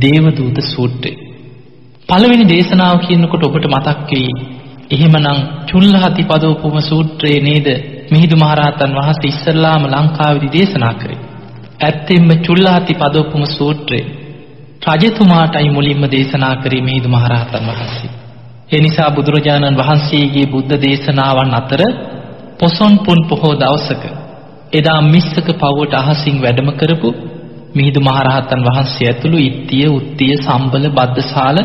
දේවදූත සූත්‍රය. පළවෙනි දේශනාව කියනකොට ඔබට මතක් වෙයි එහෙමනම් චුල්ලහති පදෝපම සූත්‍රයේ නේද මිහිඳු මහරහතන් වහන්සේ ඉස්සල්ලාම ලංකාවේදී දේශනා කරේ. ඇත්තෙන්ම චුල්ලහති පදෝපම සූත්‍රය රජතුමාටයි මුලින්ම දේශනා කරේ මිහිඳු මහරහතන් වහන්සේ. ඒ නිසා බුදුරජාණන් වහන්සේගේ බුද්ධ දේශනාවන් අතර පොසොන් පුන් පොහෝ දවසක එදා මිස්සක පවුවට අහසින් වැඩම කරපු මිහිඳු මහරහතන් වහන්සේ ඇතුළු ඉත්තිය උත්තිය සම්බල බද්දසාල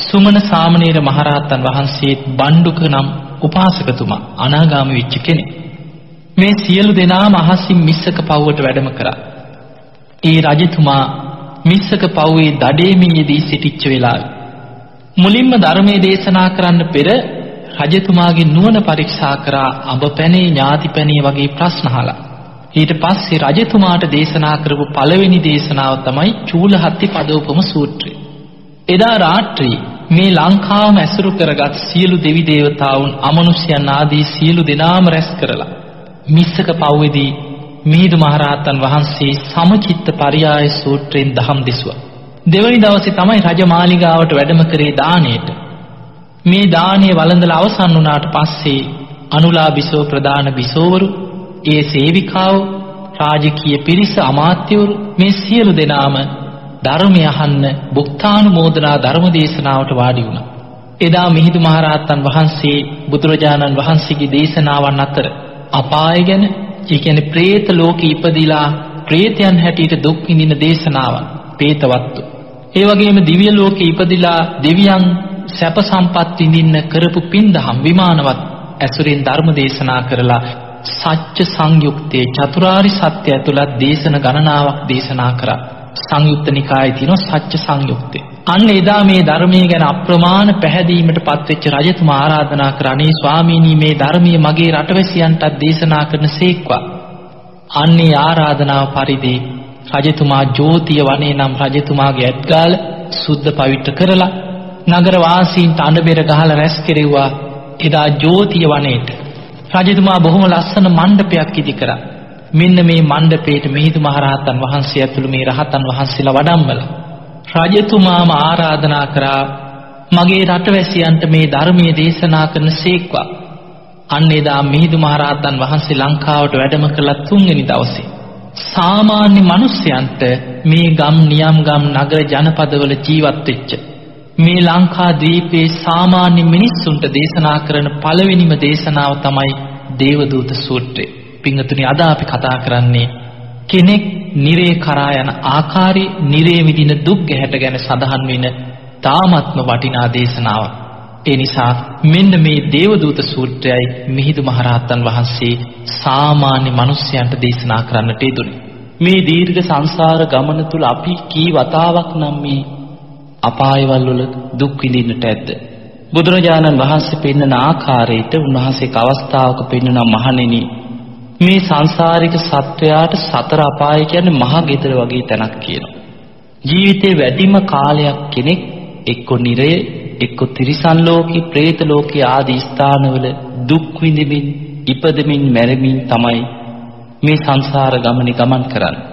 සුමන සාමණේර මහරහතන් වහන්සේත් බණ්ඩුක නම් උපාසකතුමා අනාගාමී වෙච්ච කෙනෙක්. මේ සියලු දෙනාම අහසින් මිස්සක පවුවට වැඩම කරා. ඒ රජතුමා මිස්සක පවුවේ දඩේමියේදී සිටිච්ච වෙලාවේ මුලින්ම ධර්මයේ දේශනා කරන්න පෙර රජතුමාගේ නුවණ පරීක්ෂා කරා අඹ පැනේ ඥාති පැනේ වගේ ප්‍රශ්න අහලා. ඊට පස්සේ රජතුමාට දේශනා කරපු පළවෙනි දේශනාව තමයි චූලහත්ති පදෝපම සූත්‍රය. එදා රාත්‍රී මේ ලංකාවම ඇසුරු කරගත් සියලු දෙවි දේවතාවුන් අමනුෂ්‍යයන් ආදී සියලු දෙනාම රැස් කරලා මිස්සක පව්වේදී මිහිඳු මහරහතන් වහන්සේ සමචිත්ත පරියාය සූත්‍රයෙන් දහම් දෙසුවා. දෙවනි දවසේ තමයි රජමාලිගාවට වැඩම කරේ දාණයට. මේ දාණය වළඳලා අවසන් වුණාට පස්සේ අනුලා බිසෝ ප්‍රදාන බිසෝවරු, ඒ සේවිකාව රාජකීය පිරිස අමාත්‍යවරු මේ සියලු දෙනාම ධර්මය අහන්න බුක්තානුමෝදනා ධර්මදේශනාවට වාඩි වුණා. එදා මිහිඳු මහරහතන් වහන්සේ බුදුරජාණන් වහන්සේගේ දේශනාවන් අතර අපාය ගැන, ඒ කියන්නේ പ്രേත ලෝකෙ ඉපදිලා പ്രേතයන් හැටියට දුක් විඳින දේශනාවන්, പ്രേතවත්තු. ඒ වගේම දිව්‍ය ලෝකෙ ඉපදිලා දෙවියන් සැප සම්පත් විඳින්න කරපු පින් දහම් විමානවත් ඇසුරෙන් ධර්ම දේශනා කරලා සත්‍ය සංයුක්තයේ චතුරාරි සත්‍ය ඇතුළත් දේශන ගණනාවක් දේශනා කරා. සංයුත්ත නිකායේ තියෙන සත්‍ය සංයුක්තේ. අන්න එදා මේ ධර්මයේ ගැන අප්‍රමාණ පැහැදීමට පත්වෙච්ච රජතුමා ආරාධනා කරන්නේ ස්වාමීනි මේ ධර්මයේ මගේ රටවැසියන්ටත් දේශනා කරන සේක්වා. අන්නේ ආරාධනාව පරිදි රජතුමා ජෝතිය වනේ නම් රජතුමාගේ ඇත්ගාල සුද්ධ පවිත්‍ර කරලා නගර වාසීන්ට අඬබෙර ගහලා රැස් කෙරෙව්වා එදා ජෝතිය වනයේට. රජතුමා බොහොම ලස්සන මණ්ඩපයක් ඉදි කරා. මෙන්න මේ මණ්ඩපේට මිහිඳු මහරහතන් වහන්සේ ඇතුළු මේ රහතන් වහන්සේලා වඩම්මලා. රජතුමාම ආරාධනා කරා මගේ රටවැසියන්ට මේ ධර්මයේ දේශනා කරන සේක්වා. අන්න එදා මිහිඳු මහරහතන් වහන්සේ ලංකාවට වැඩම කළ තුන්වෙනි දවසේ. සාමාන්‍ය මිනිස්යන්ට මේ ගම් නියම් ගම් නගර ජනපදවල ජීවත් වෙච්ච මේ ලංකා දීපේ සාමාන්‍ය මිනිස්සුන්ට දේශනා කරන පළවෙනිම දේශනාව තමයි දේවදූත සූත්‍රය. පිංගතුනි අද අපි කතා කරන්නේ කෙනෙක් නිරේ කරා යන ආකාරي නිරේ විදින දුක් ගැහැට ගැන සඳහන් වෙන තාමත්ම වටිනා දේශනාවක්. ඒ නිසා මෙන්න මේ දේවදූත සූත්‍රයයි මිහිඳු මහරහතන් වහන්සේ සාමාන්‍ය මිනිසයන්ට දේශනා කරන්නට යෙදුනේ. මේ දීර්ඝ සංසාර ගමන තුල අපි කී වතාවක් නම් මේ අපායවල වල දුක් විඳින්නට ඇද්ද? බුදුරජාණන් වහන්සේ පෙන්වන ආකාරයට උන්වහන්සේක අවස්ථාවක පෙන්වන මහණෙනි මේ සංසාරික සත්වයාට සතර අපාය කියන්නේ මහ ගෙදර වගේ තැනක් කියනවා. ජීවිතේ වැඩිම කාලයක් කෙනෙක් එක්ක නිරය, එක්ක තිරිසන් ලෝකේ, പ്രേත ලෝකේ ආදී ස්ථානවල දුක් විඳිමින්, ඉපදෙමින්, මැරෙමින් තමයි මේ සංසාර ගමනේ ගමන් කරන්නේ.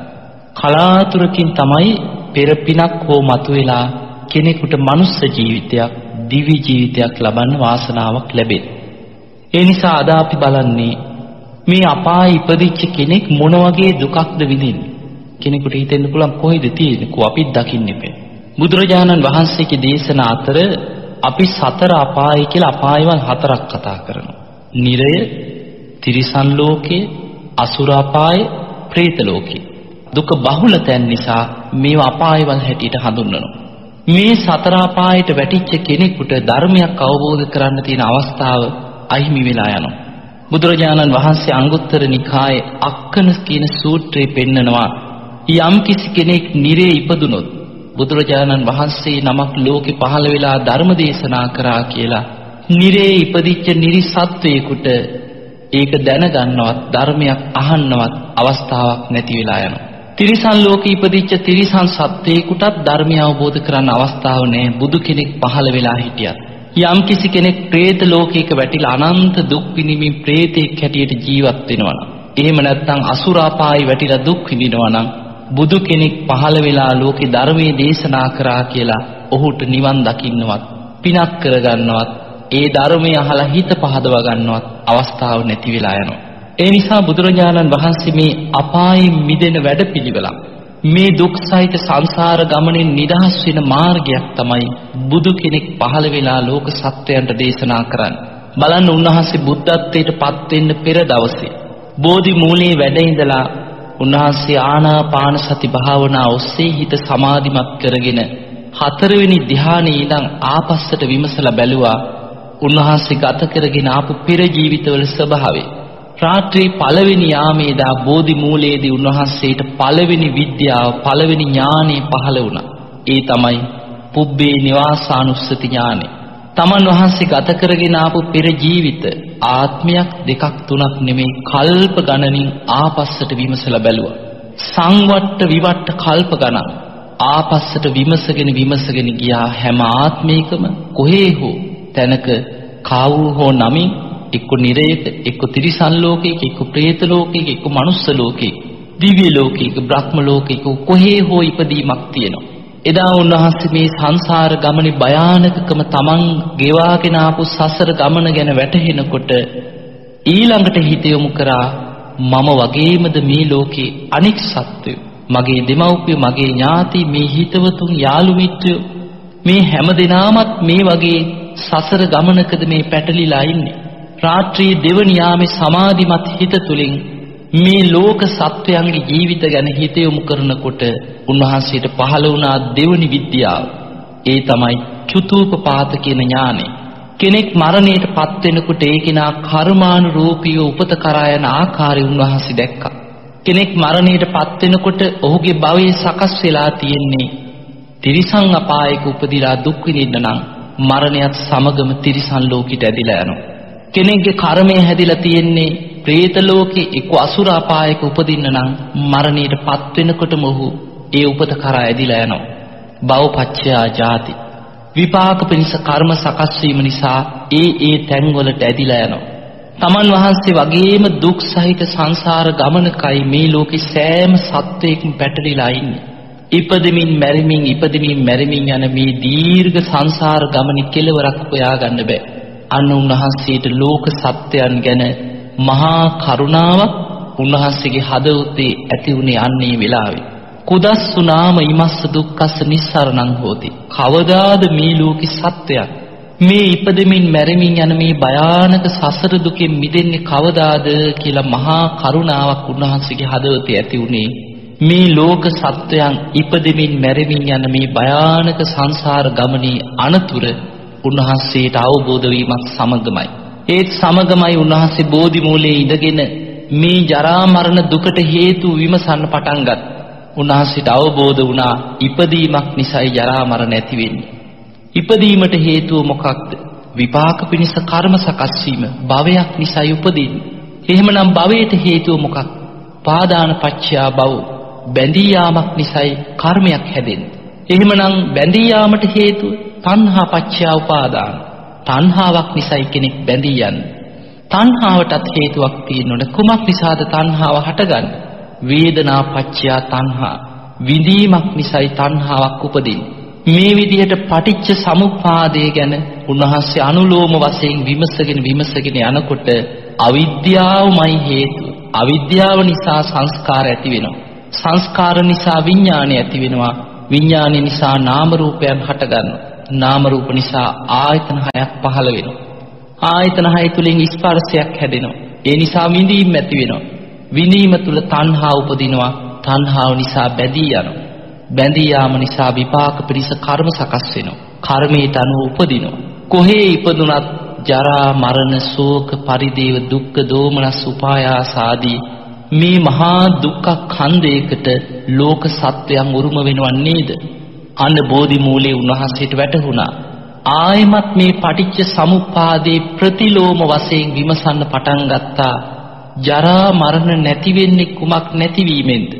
කලාතුරකින් තමයි පෙර පිනක් හෝ මතුවෙලා කෙනෙකුට මනුස්ස ජීවිතයක්, දිවි ජීවිතයක් ලබන්න වාසනාවක් ලැබෙන්නේ. ඒ නිසා අද අපි බලන්නේ මේ අපායේ ඉපදිච්ච කෙනෙක් මොන වගේ දුකක්ද විඳින්නේ? කෙනෙකුට හිතෙන්න පුළුවන් කොහෙද තියෙන්නේ? කො අපිත් දකින්නේ බෑ බුදුරජාණන් වහන්සේගේ දේශනා අතර අපි සතර අපාය කියලා අපායවල් හතරක් කතා කරනවා. නිරය තිරිසන් ලෝකය අසුර අපාය പ്രേත ලෝකය. දුක බහුල තැන් නිසා මේවා අපායවල් හැටියට හඳුන්වනවා. මේ සතර අපායට වැටිච්ච කෙනෙකුට ධර්මයක් අවබෝධ කරන්න තියෙන අවස්ථාව අහිමි වෙලා යනවා බුදුරජාණන් වහන්සේ අංගුත්තර නිකායේ අක්කන කියන සූත්‍රයේ පෙන්නනවා යම් කිසි කෙනෙක් නිරේ ඉපදුනොත් බුදුරජාණන් වහන්සේ නමක් ලෝකෙ පහළ වෙලා ධර්ම දේශනා කරා කියලා නිරේ ඉපදිච්ච නිරිසත්වයකට ඒක දැනගන්නවත් ධර්මයක් අහන්නවත් අවස්ථාවක් නැති වෙලා යනවා. තිරිසන් ලෝක ඉපදිච්ච තිරිසන් සත්වයෙකුටත් ධර්මය අවබෝධ කරන්න අවස්ථාව නෑ බුදු කෙනෙක් පහළ වෙලා හිටියත්. යම් කිසි කෙනෙක් ප්‍රේත ලෝකයක වැටිලා අනන්ත දුක් විඳින්මින් ප්‍රේතෙක් හැටියට ජීවත් වෙනවා නම් එහෙම නැත්නම් අසුරාපායි වැටිලා දුක් විඳිනවා නම් බුදු කෙනෙක් පහළ වෙලා ලෝකේ ධර්මයේ දේශනා කරා කියලා ඔහුට නිවන් දකින්නවත් පිනක් කරගන්නවත් ඒ ධර්මය අහලා හිත පහදවා ගන්නවත් අවස්ථාව නැති වෙලා යනවා ඒ නිසා බුදුරජාණන් වහන්සේ මේ අපායෙන් මිදෙන වැඩපිළිවෙලක් මේ දුක් සහිත සංසාර ගමනින් නිදහස් වෙන මාර්ගයක් තමයි බුදු කෙනෙක් පහළ වෙලා ලෝක සත්වයන්ට දේශනා කරන්නේ. බලන්න උන්වහන්සේ බුද්ධත්වයට පත් වෙන්න පෙර දවසේ බෝධි මූලයේ වැඩ ඉඳලා උන්වහන්සේ ආනාපාන සති භාවනා ඔස්සේ හිත සමාධිමත් කරගෙන හතරවෙනි ධ්‍යානයේ ඉඳන් ආපස්සට විමසලා බැලුවා උන්වහන්සේ ගත කරගෙන ආපු පෙර ජීවිතවල ස්වභාවය. රාත්‍රී පළවෙනි යාමේදා බෝධි මූලයේදී උන්වහන්සේට පළවෙනි විද්‍යාව පළවෙනි ඥානෙ පහළ වුණා. ඒ තමයි පුබ්බේ නිවාසානුස්සති ඥානෙ. තමන් වහන්සේ ගත කරගෙන ආපු පෙර ජීවිත ආත්මයක් දෙකක් තුනක් නෙමෙයි කල්ප ගණනින් ආපස්සට විමසලා බැලුවා. සංවට්ට විවට්ට කල්ප ගණන් ආපස්සට විමසගෙන විමසගෙන ගියා හැම ආත්මයකම කොහේ හෝ තැනක කාවුරු හෝ නමින් එක්ක නිරයක එක්ක තිරිසන් ලෝකයක එක්ක പ്രേත ලෝකයක එක්ක මනුස්ස ලෝකයක දිව්‍ය ලෝකයක බ්‍රහ්ම ලෝකයක කොහේ හෝ ඉපදීමක් තියෙනවා. එදා උන්වහන්සේ මේ සංසාර ගමනේ භයානකකම තමන් ගෙවාගෙන ආපු සසර ගමන ගැන වැටහෙනකොට ඊළඟට හිත යොමු කරා මම වගේමද මේ ලෝකේ අනික් සත්වයෝ? මගේ දෙමව්පිය මගේ ඥාති මේ හිතවතුන් යාළු මිත්‍රයෝ? මේ හැම දිනාමත් මේ වගේ සසර ගමනකද මේ පැටලිලා ඉන්නේ? රාත්‍රී දෙවනි යාමේ සමාධිමත් හිත තුලින් මේ ලෝක සත්වයන්ගේ ජීවිත ගැන හිත යොමු කරනකොට උන්වහන්සේට පහළ වුණා දෙවනි විද්‍යාව. ඒ තමයි චුතූපපාත කියන ඥානෙ. කෙනෙක් මරණයට පත් වෙනකොට ඒ කෙනා කර්මානුරූපීව උපත කරා යන ආකාරය උන්වහන්සේ දැක්කා. කෙනෙක් මරණයට පත් වෙනකොට ඔහුගේ භවයේ සකස් වෙලා තියෙන්නේ තිරිසන් අපායක උපදිලා දුක් විඳින්න නම් මරණයත් සමගම තිරිසන් ලෝකෙට ඇදිලා යනවා. කෙනෙක්ගේ කර්මය හැදිලා තියෙන්නේ പ്രേත ලෝකේ එක්ක අසුර අපායක උපදින්න නම් මරණයට පත් වෙනකොටම ඔහු ඒ උපත කරා ඇදිලා යනවා. භවපච්චයා ජාති. විපාක පිණිස කර්ම සකස් වීම නිසා ඒ ඒ තැන්වලට ඇදිලා යනවා. තමන් වහන්සේ වගේම දුක් සහිත සංසාර ගමනකයි මේ ලෝකේ සෑම සත්වයකම පැටලිලා ඉන්නේ. ඉපදෙමින් මැරෙමින් ඉපදෙමින් මැරෙමින් යන මේ දීර්ඝ සංසාර ගමනේ කෙලවරක් හොයාගන්න බෑ. අන්න උන්වහන්සේට ලෝක සත්‍යයන් ගැන මහා කරුණාවක් උන්වහන්සේගේ හදවතේ ඇති වුණේ අන්නේ වෙලාවේ. කුදස්සු නාම ඉමස්ස දුක්ඛස්ස නිස්සරණං හෝති. කවදාද මේ ලෝකේ සත්‍යයක් මේ ඉපදෙමින් මැරෙමින් යන මේ භයානක සසර දුකෙන් මිදෙන්නේ කවදාද කියලා මහා කරුණාවක් උන්වහන්සේගේ හදවතේ ඇති වුණේ. මේ ලෝක සත්වයන් ඉපදෙමින් මැරෙමින් යන මේ භයානක සංසාර ගමනේ අනතුර උන්වහන්සේට අවබෝධ වීමත් සමගමයි. ඒත් සමගමයි උන්වහන්සේ බෝධි මූලයේ ඉඳගෙන මේ ජරා මරණ දුකට හේතු විමසන්න පටන් ගත්. උන්වහන්සේට අවබෝධ වුණා ඉපදීමක් නිසායි ජරා මරණ ඇති වෙන්නේ. ඉපදීමට හේතුව මොකක්ද? විපාක පිණිස කර්ම සකස් වීම භවයක් නිසායි උපදින්නේ. එහෙමනම් භවයට හේතුව මොකක්ද? පාදාන පච්චයා භව බැඳී යාමක් නිසායි කර්මයක් හැදෙන්නේ. එහෙමනම් බැඳී යාමට හේතුව තණ්හා පච්චයා උපාදාන. තණ්හාවක් නිසායි කෙනෙක් බැඳී යන්නේ. තණ්හාවටත් හේතුවක් තියෙනොනේ කුමක් නිසාද තණ්හාව හටගන්නේ? වේදනා පච්චයා තණ්හා. විඳීමක් නිසායි තණ්හාවක් උපදින්නේ. මේ විදිහට පටිච්ච සමුප්පාදය ගැන උන්වහන්සේ අනුලෝම වශයෙන් විමසගෙන විමසගෙන යනකොට අවිද්‍යාවමයි හේතුව. අවිද්‍යාව නිසා සංස්කාර ඇති වෙනවා. සංස්කාර නිසා විඥානය ඇති වෙනවා. විඥානය නිසා නාම රූපයන් හටගන්නවා. නාම රූප නිසා ආයතන හයක් පහළ වෙනවා. ආයතන හය තුලින් ස්පර්ශයක් හැදෙනවා. ඒ නිසා විඳීම් ඇති වෙනවා. විඳීම තුල තණ්හා උපදිනවා. තණ්හාව නිසා බැඳී යනවා. බැඳී යාම නිසා විපාක පිරිස කර්ම සකස් වෙනවා. කර්මයට අනුව උපදිනවා. කොහේ ඉපදුනත් ජරා මරණ ශෝක පරිදේව දුක්ඛ දෝමනස් උපායාස ආදී මේ මහා දුක්ඛ ඛණ්ඩයකට ලෝක සත්වයන් උරුම වෙනව නේද? අන්න බෝධි මූලයේ උන්වහන්සේට වැටහුණා. ආයමත් මේ පටිච්ච සමුප්පාදේ ප්‍රතිලෝම වශයෙන් විමසන්න පටන් ගත්තා. ජරා මරණ නැති වෙන්නේ කුමක් නැතිවීමෙන්ද?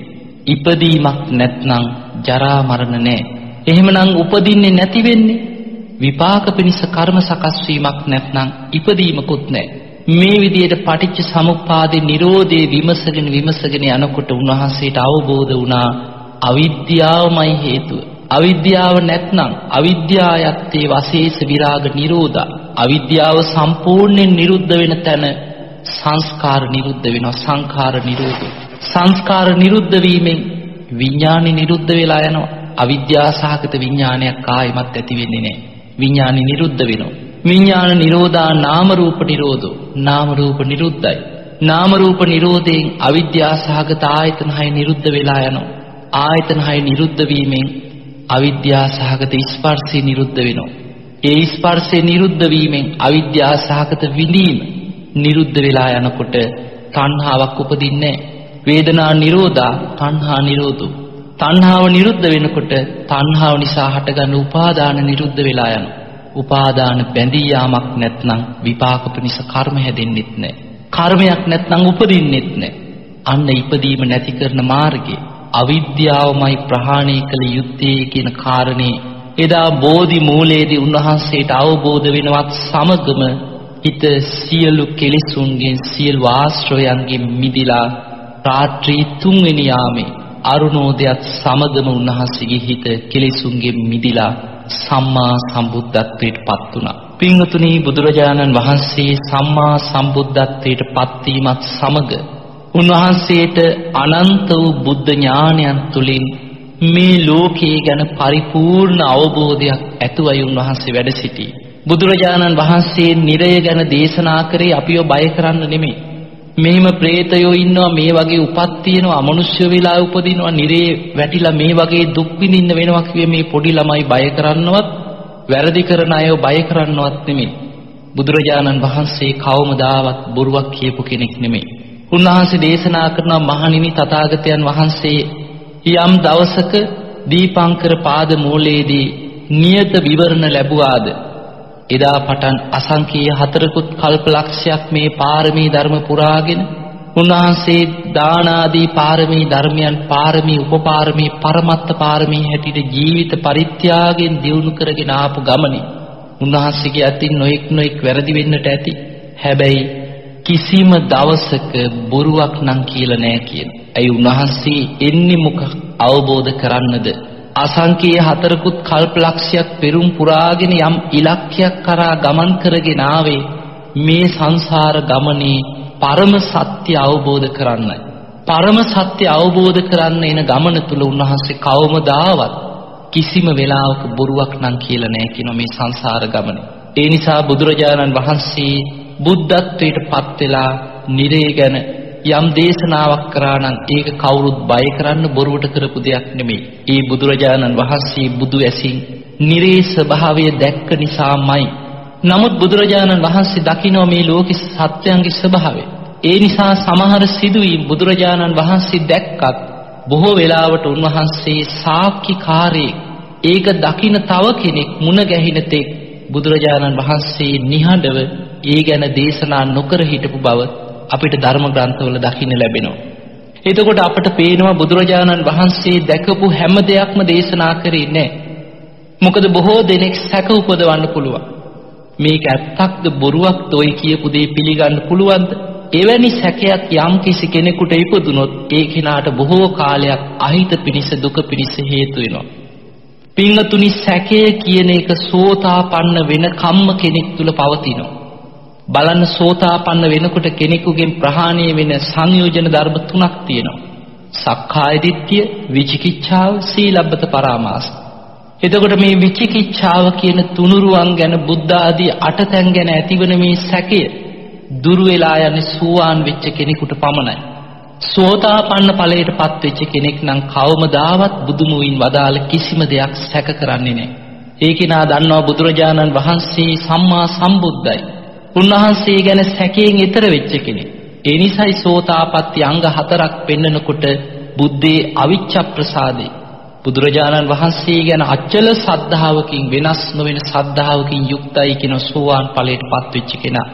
ඉපදීමක් නැත්නම් ජරා මරණ නැහැ. එහෙමනම් උපදින්නේ නැති වෙන්නේ විපාක පිණිස කර්ම සකස් වීමක් නැත්නම් ඉපදීමකුත් නැහැ. මේ විදිහට පටිච්ච සමුප්පාදේ Nirodhe විමසගෙන විමසගෙන යනකොට උන්වහන්සේට අවබෝධ වුණා අවිද්‍යාවමයි හේතුව. අවිද්‍යාව නැත්නම් අවිද්‍යායත්තේ වශේෂ විරාග නිරෝධා. අවිද්‍යාව සම්පූර්ණයෙන් නිරුද්ධ වෙන තැන සංස්කාර නිරුද්ධ වෙනවා සංඛාර නිරෝධය. සංස්කාර නිරුද්ධ වීමෙන් විඥානි නිරුද්ධ වෙලා යනවා. අවිද්‍යා සහගත විඥානයක් ආයිමත් ඇති වෙන්නේ නැහැ. විඥානි නිරුද්ධ වෙනවා. විඥාන නිරෝධා නාම රූප නිරෝධෝ. නාම රූප නිරුද්ධයි. නාම රූප නිරෝධයෙන් අවිද්‍යා සහගත ආයතන හය නිරුද්ධ වෙලා යනවා. ආයතන හය නිරුද්ධ වීමෙන් අවිද්‍යා සහගත ස්පර්ශය නිරුද්ධ වෙනවා. ඒ ස්පර්ශය නිරුද්ධ වීමෙන් අවිද්‍යා සහගත විඳීම නිරුද්ධ වෙලා යනකොට තණ්හාවක් උපදින්නේ වේදනා නිරෝධා තණ්හා නිරෝධෝ. තණ්හාව නිරුද්ධ වෙනකොට තණ්හාව නිසා හටගන්න උපාදාන නිරුද්ධ වෙලා යනවා. උපාදාන බැඳී යාමක් නැත්නම් විපාක පිණිස කර්ම හැදෙන්නෙත් නැහැ. කර්මයක් නැත්නම් උපදින්නෙත් නැහැ. අන්න ඉපදීම නැති කරන මාර්ගය අවිද්‍යාවමයි ප්‍රහාණය කළ යුත්තේ කියන කාරණේ එදා බෝධි මූලයේදී උන්වහන්සේට අවබෝධ වෙනවත් සමගම හිත සියලු කෙලෙසුන්ගෙන් සියලු ආශ්‍රයයන්ගෙන් මිදිලා රාත්‍රී තුන්වෙනි යාමේ අරුණෝදයත් සමගම උන්වහන්සේගේ හිත කෙලෙසුන්ගෙන් මිදිලා සම්මා සම්බුද්ධත්වයට පත් වුණා. පින්වතුනි බුදුරජාණන් වහන්සේ සම්මා සම්බුද්ධත්වයට පත්වීමත් සමග උන්වහන්සේට අනන්ත වූ බුද්ධ ඥානයන් තුලින් මේ ලෝකයේ ගැන පරිපූර්ණ අවබෝධයක් ඇතුවයි උන්වහන්සේ වැඩ සිටි. බුදුරජාණන් වහන්සේ නිරය ගැන දේශනා කරේ අපිව බය කරන්න නෙමෙයි. මෙහිම പ്രേතයෝ ඉන්නවා මේ වගේ උපත් තියෙනවා අමනුෂ්‍ය වෙලා උපදිනවා නිරේ වැටිලා මේ වගේ දුක් විඳින්න වෙනවා කියේ මේ පොඩි ළමයි බය කරන්නවත් වැරදි කරන අයව බය කරන්නවත් නෙමෙයි. බුදුරජාණන් වහන්සේ කවමදාවත් බොරුවක් කියපු කෙනෙක් නෙමෙයි. උන්වහන්සේ දේශනා කරන මහණෙනි තථාගතයන් වහන්සේ යම් දවසක දීපංකර පාද මූලයේදී නියත විවරණ ලැබුවාද? එදා පටන් අසංකීය හතරකුත් කල්පලක්ෂයක් මේ පාරමී ධර්ම පුරාගෙන උන්වහන්සේ දාන ආදී පාරමී ධර්මයන් පාරමී උපපාරමී පරමත්ත පාරමී හැටියට ජීවිත පරිත්‍යාගයෙන් දියුණු කරගෙන ආපු ගමනේ උන්වහන්සේගේ අතින් නොඑක් නොඑක් වැරදි වෙන්නට ඇති. හැබැයි කිසිම දවසක බොරුවක් නම් කියලා නෑ කියන. ඇයි උන්වහන්සේ එන්නේ මොක අවබෝධ කරන්නද? අසංකීය හතරකුත් කල්පලක්ෂයක් පෙරුම් පුරාගෙන යම් ඉලක්කයක් කරා ගමන් කරගෙන ආවේ මේ සංසාර ගමනේ පරම සත්‍ය අවබෝධ කරන්නයි. පරම සත්‍ය අවබෝධ කරන්න එන ගමන තුල උන්වහන්සේ කවමදාවත් කිසිම වෙලාවක බොරුවක් නම් කියලා නෑ කියන මේ සංසාර ගමනේ. ඒ නිසා බුදුරජාණන් වහන්සේ බුද්ධත්වයට පත් වෙලා නිරේ ගැන යම් දේශනාවක් කරා නම් ඒක කවුරුත් බය කරන්න බොරුවට කරපු දෙයක් නෙමෙයි. ඒ බුදුරජාණන් වහන්සේ බුදු ඇසින් නිරේ ස්වභාවය දැක්ක නිසාමයි. නමුත් බුදුරජාණන් වහන්සේ දකිනවා මේ ලෝකේ සත්‍යයන්ගේ ස්වභාවය. ඒ නිසා සමහර සිදුවීම් බුදුරජාණන් වහන්සේ දැක්කත් බොහෝ වෙලාවට උන්වහන්සේ සාක්ෂිකාරයෙක් ඒක දකින තව කෙනෙක් මුණ ගැහින තෙක් බුදුරජාණන් වහන්සේ නිහඬව ඒ ගැන දේශනා නොකර හිටපු බව අපිට ධර්ම ග්‍රන්ථවල දකින්න ලැබෙනවා. එතකොට අපට පේනවා බුදුරජාණන් වහන්සේ දැකපු හැම දෙයක්ම දේශනා කරේ නැහැ. මොකද බොහෝ දෙනෙක් සැක උපදවන්න පුළුවන්. මේක ඇත්තක්ද බොරුවක්ද ඔය කියපු දේ පිළිගන්න පුළුවන්ද? එවැනි සැකයක් යම් කිසි කෙනෙකුට ඉපදුනොත් ඒ කෙනාට බොහෝ කාලයක් අහිත පිනිස දුක පිනිස හේතු වෙනවා. පින්තුනි සැකය කියන එක සෝතාපන්න වෙන කම්ම කෙනෙක් තුල පවතිනවා. බලන්න සෝතාපන්න වෙනකොට කෙනෙකුගෙන් ප්‍රහාණය වෙන සංයෝජන ධර්ම තුනක් තියෙනවා. සක්කාය දිට්ඨිය, විචිකිච්ඡාව, සීලබ්බත පරාමාස. එතකොට මේ විචිකිච්ඡාව කියන තුනුරුවන් ගැන බුද්ධ ආදී අටතැන් ගැන ඇතිවන මේ සැකය දුරු වෙලා යන්නේ සූවාන් වෙච්ච කෙනෙකුට පමණයි. සෝතාපන්න ඵලයටපත් වෙච්ච කෙනෙක් නම් කවමදාවත් බුදුමුවින් වදාළ කිසිම දෙයක් සැක කරන්නේ නැහැ. ඒකේ නා දන්නවා බුදුරජාණන් වහන්සේ සම්මා සම්බුද්ධයි. උන්වහන්සේ ගැන සැකයෙන් ඈතර වෙච්ච කෙනෙක්. ඒ නිසයි සෝතාපට්ටි අංග හතරක් පෙන්නකොට බුද්ධේ අවිච්ඡ ප්‍රසාදේ බුදුරජාණන් වහන්සේ ගැන අචල සද්ධාවකින් වෙනස් නොවන සද්ධාවකින් යුක්තයි කියන සෝවාන් ඵලයටපත් වෙච්ච කෙනා.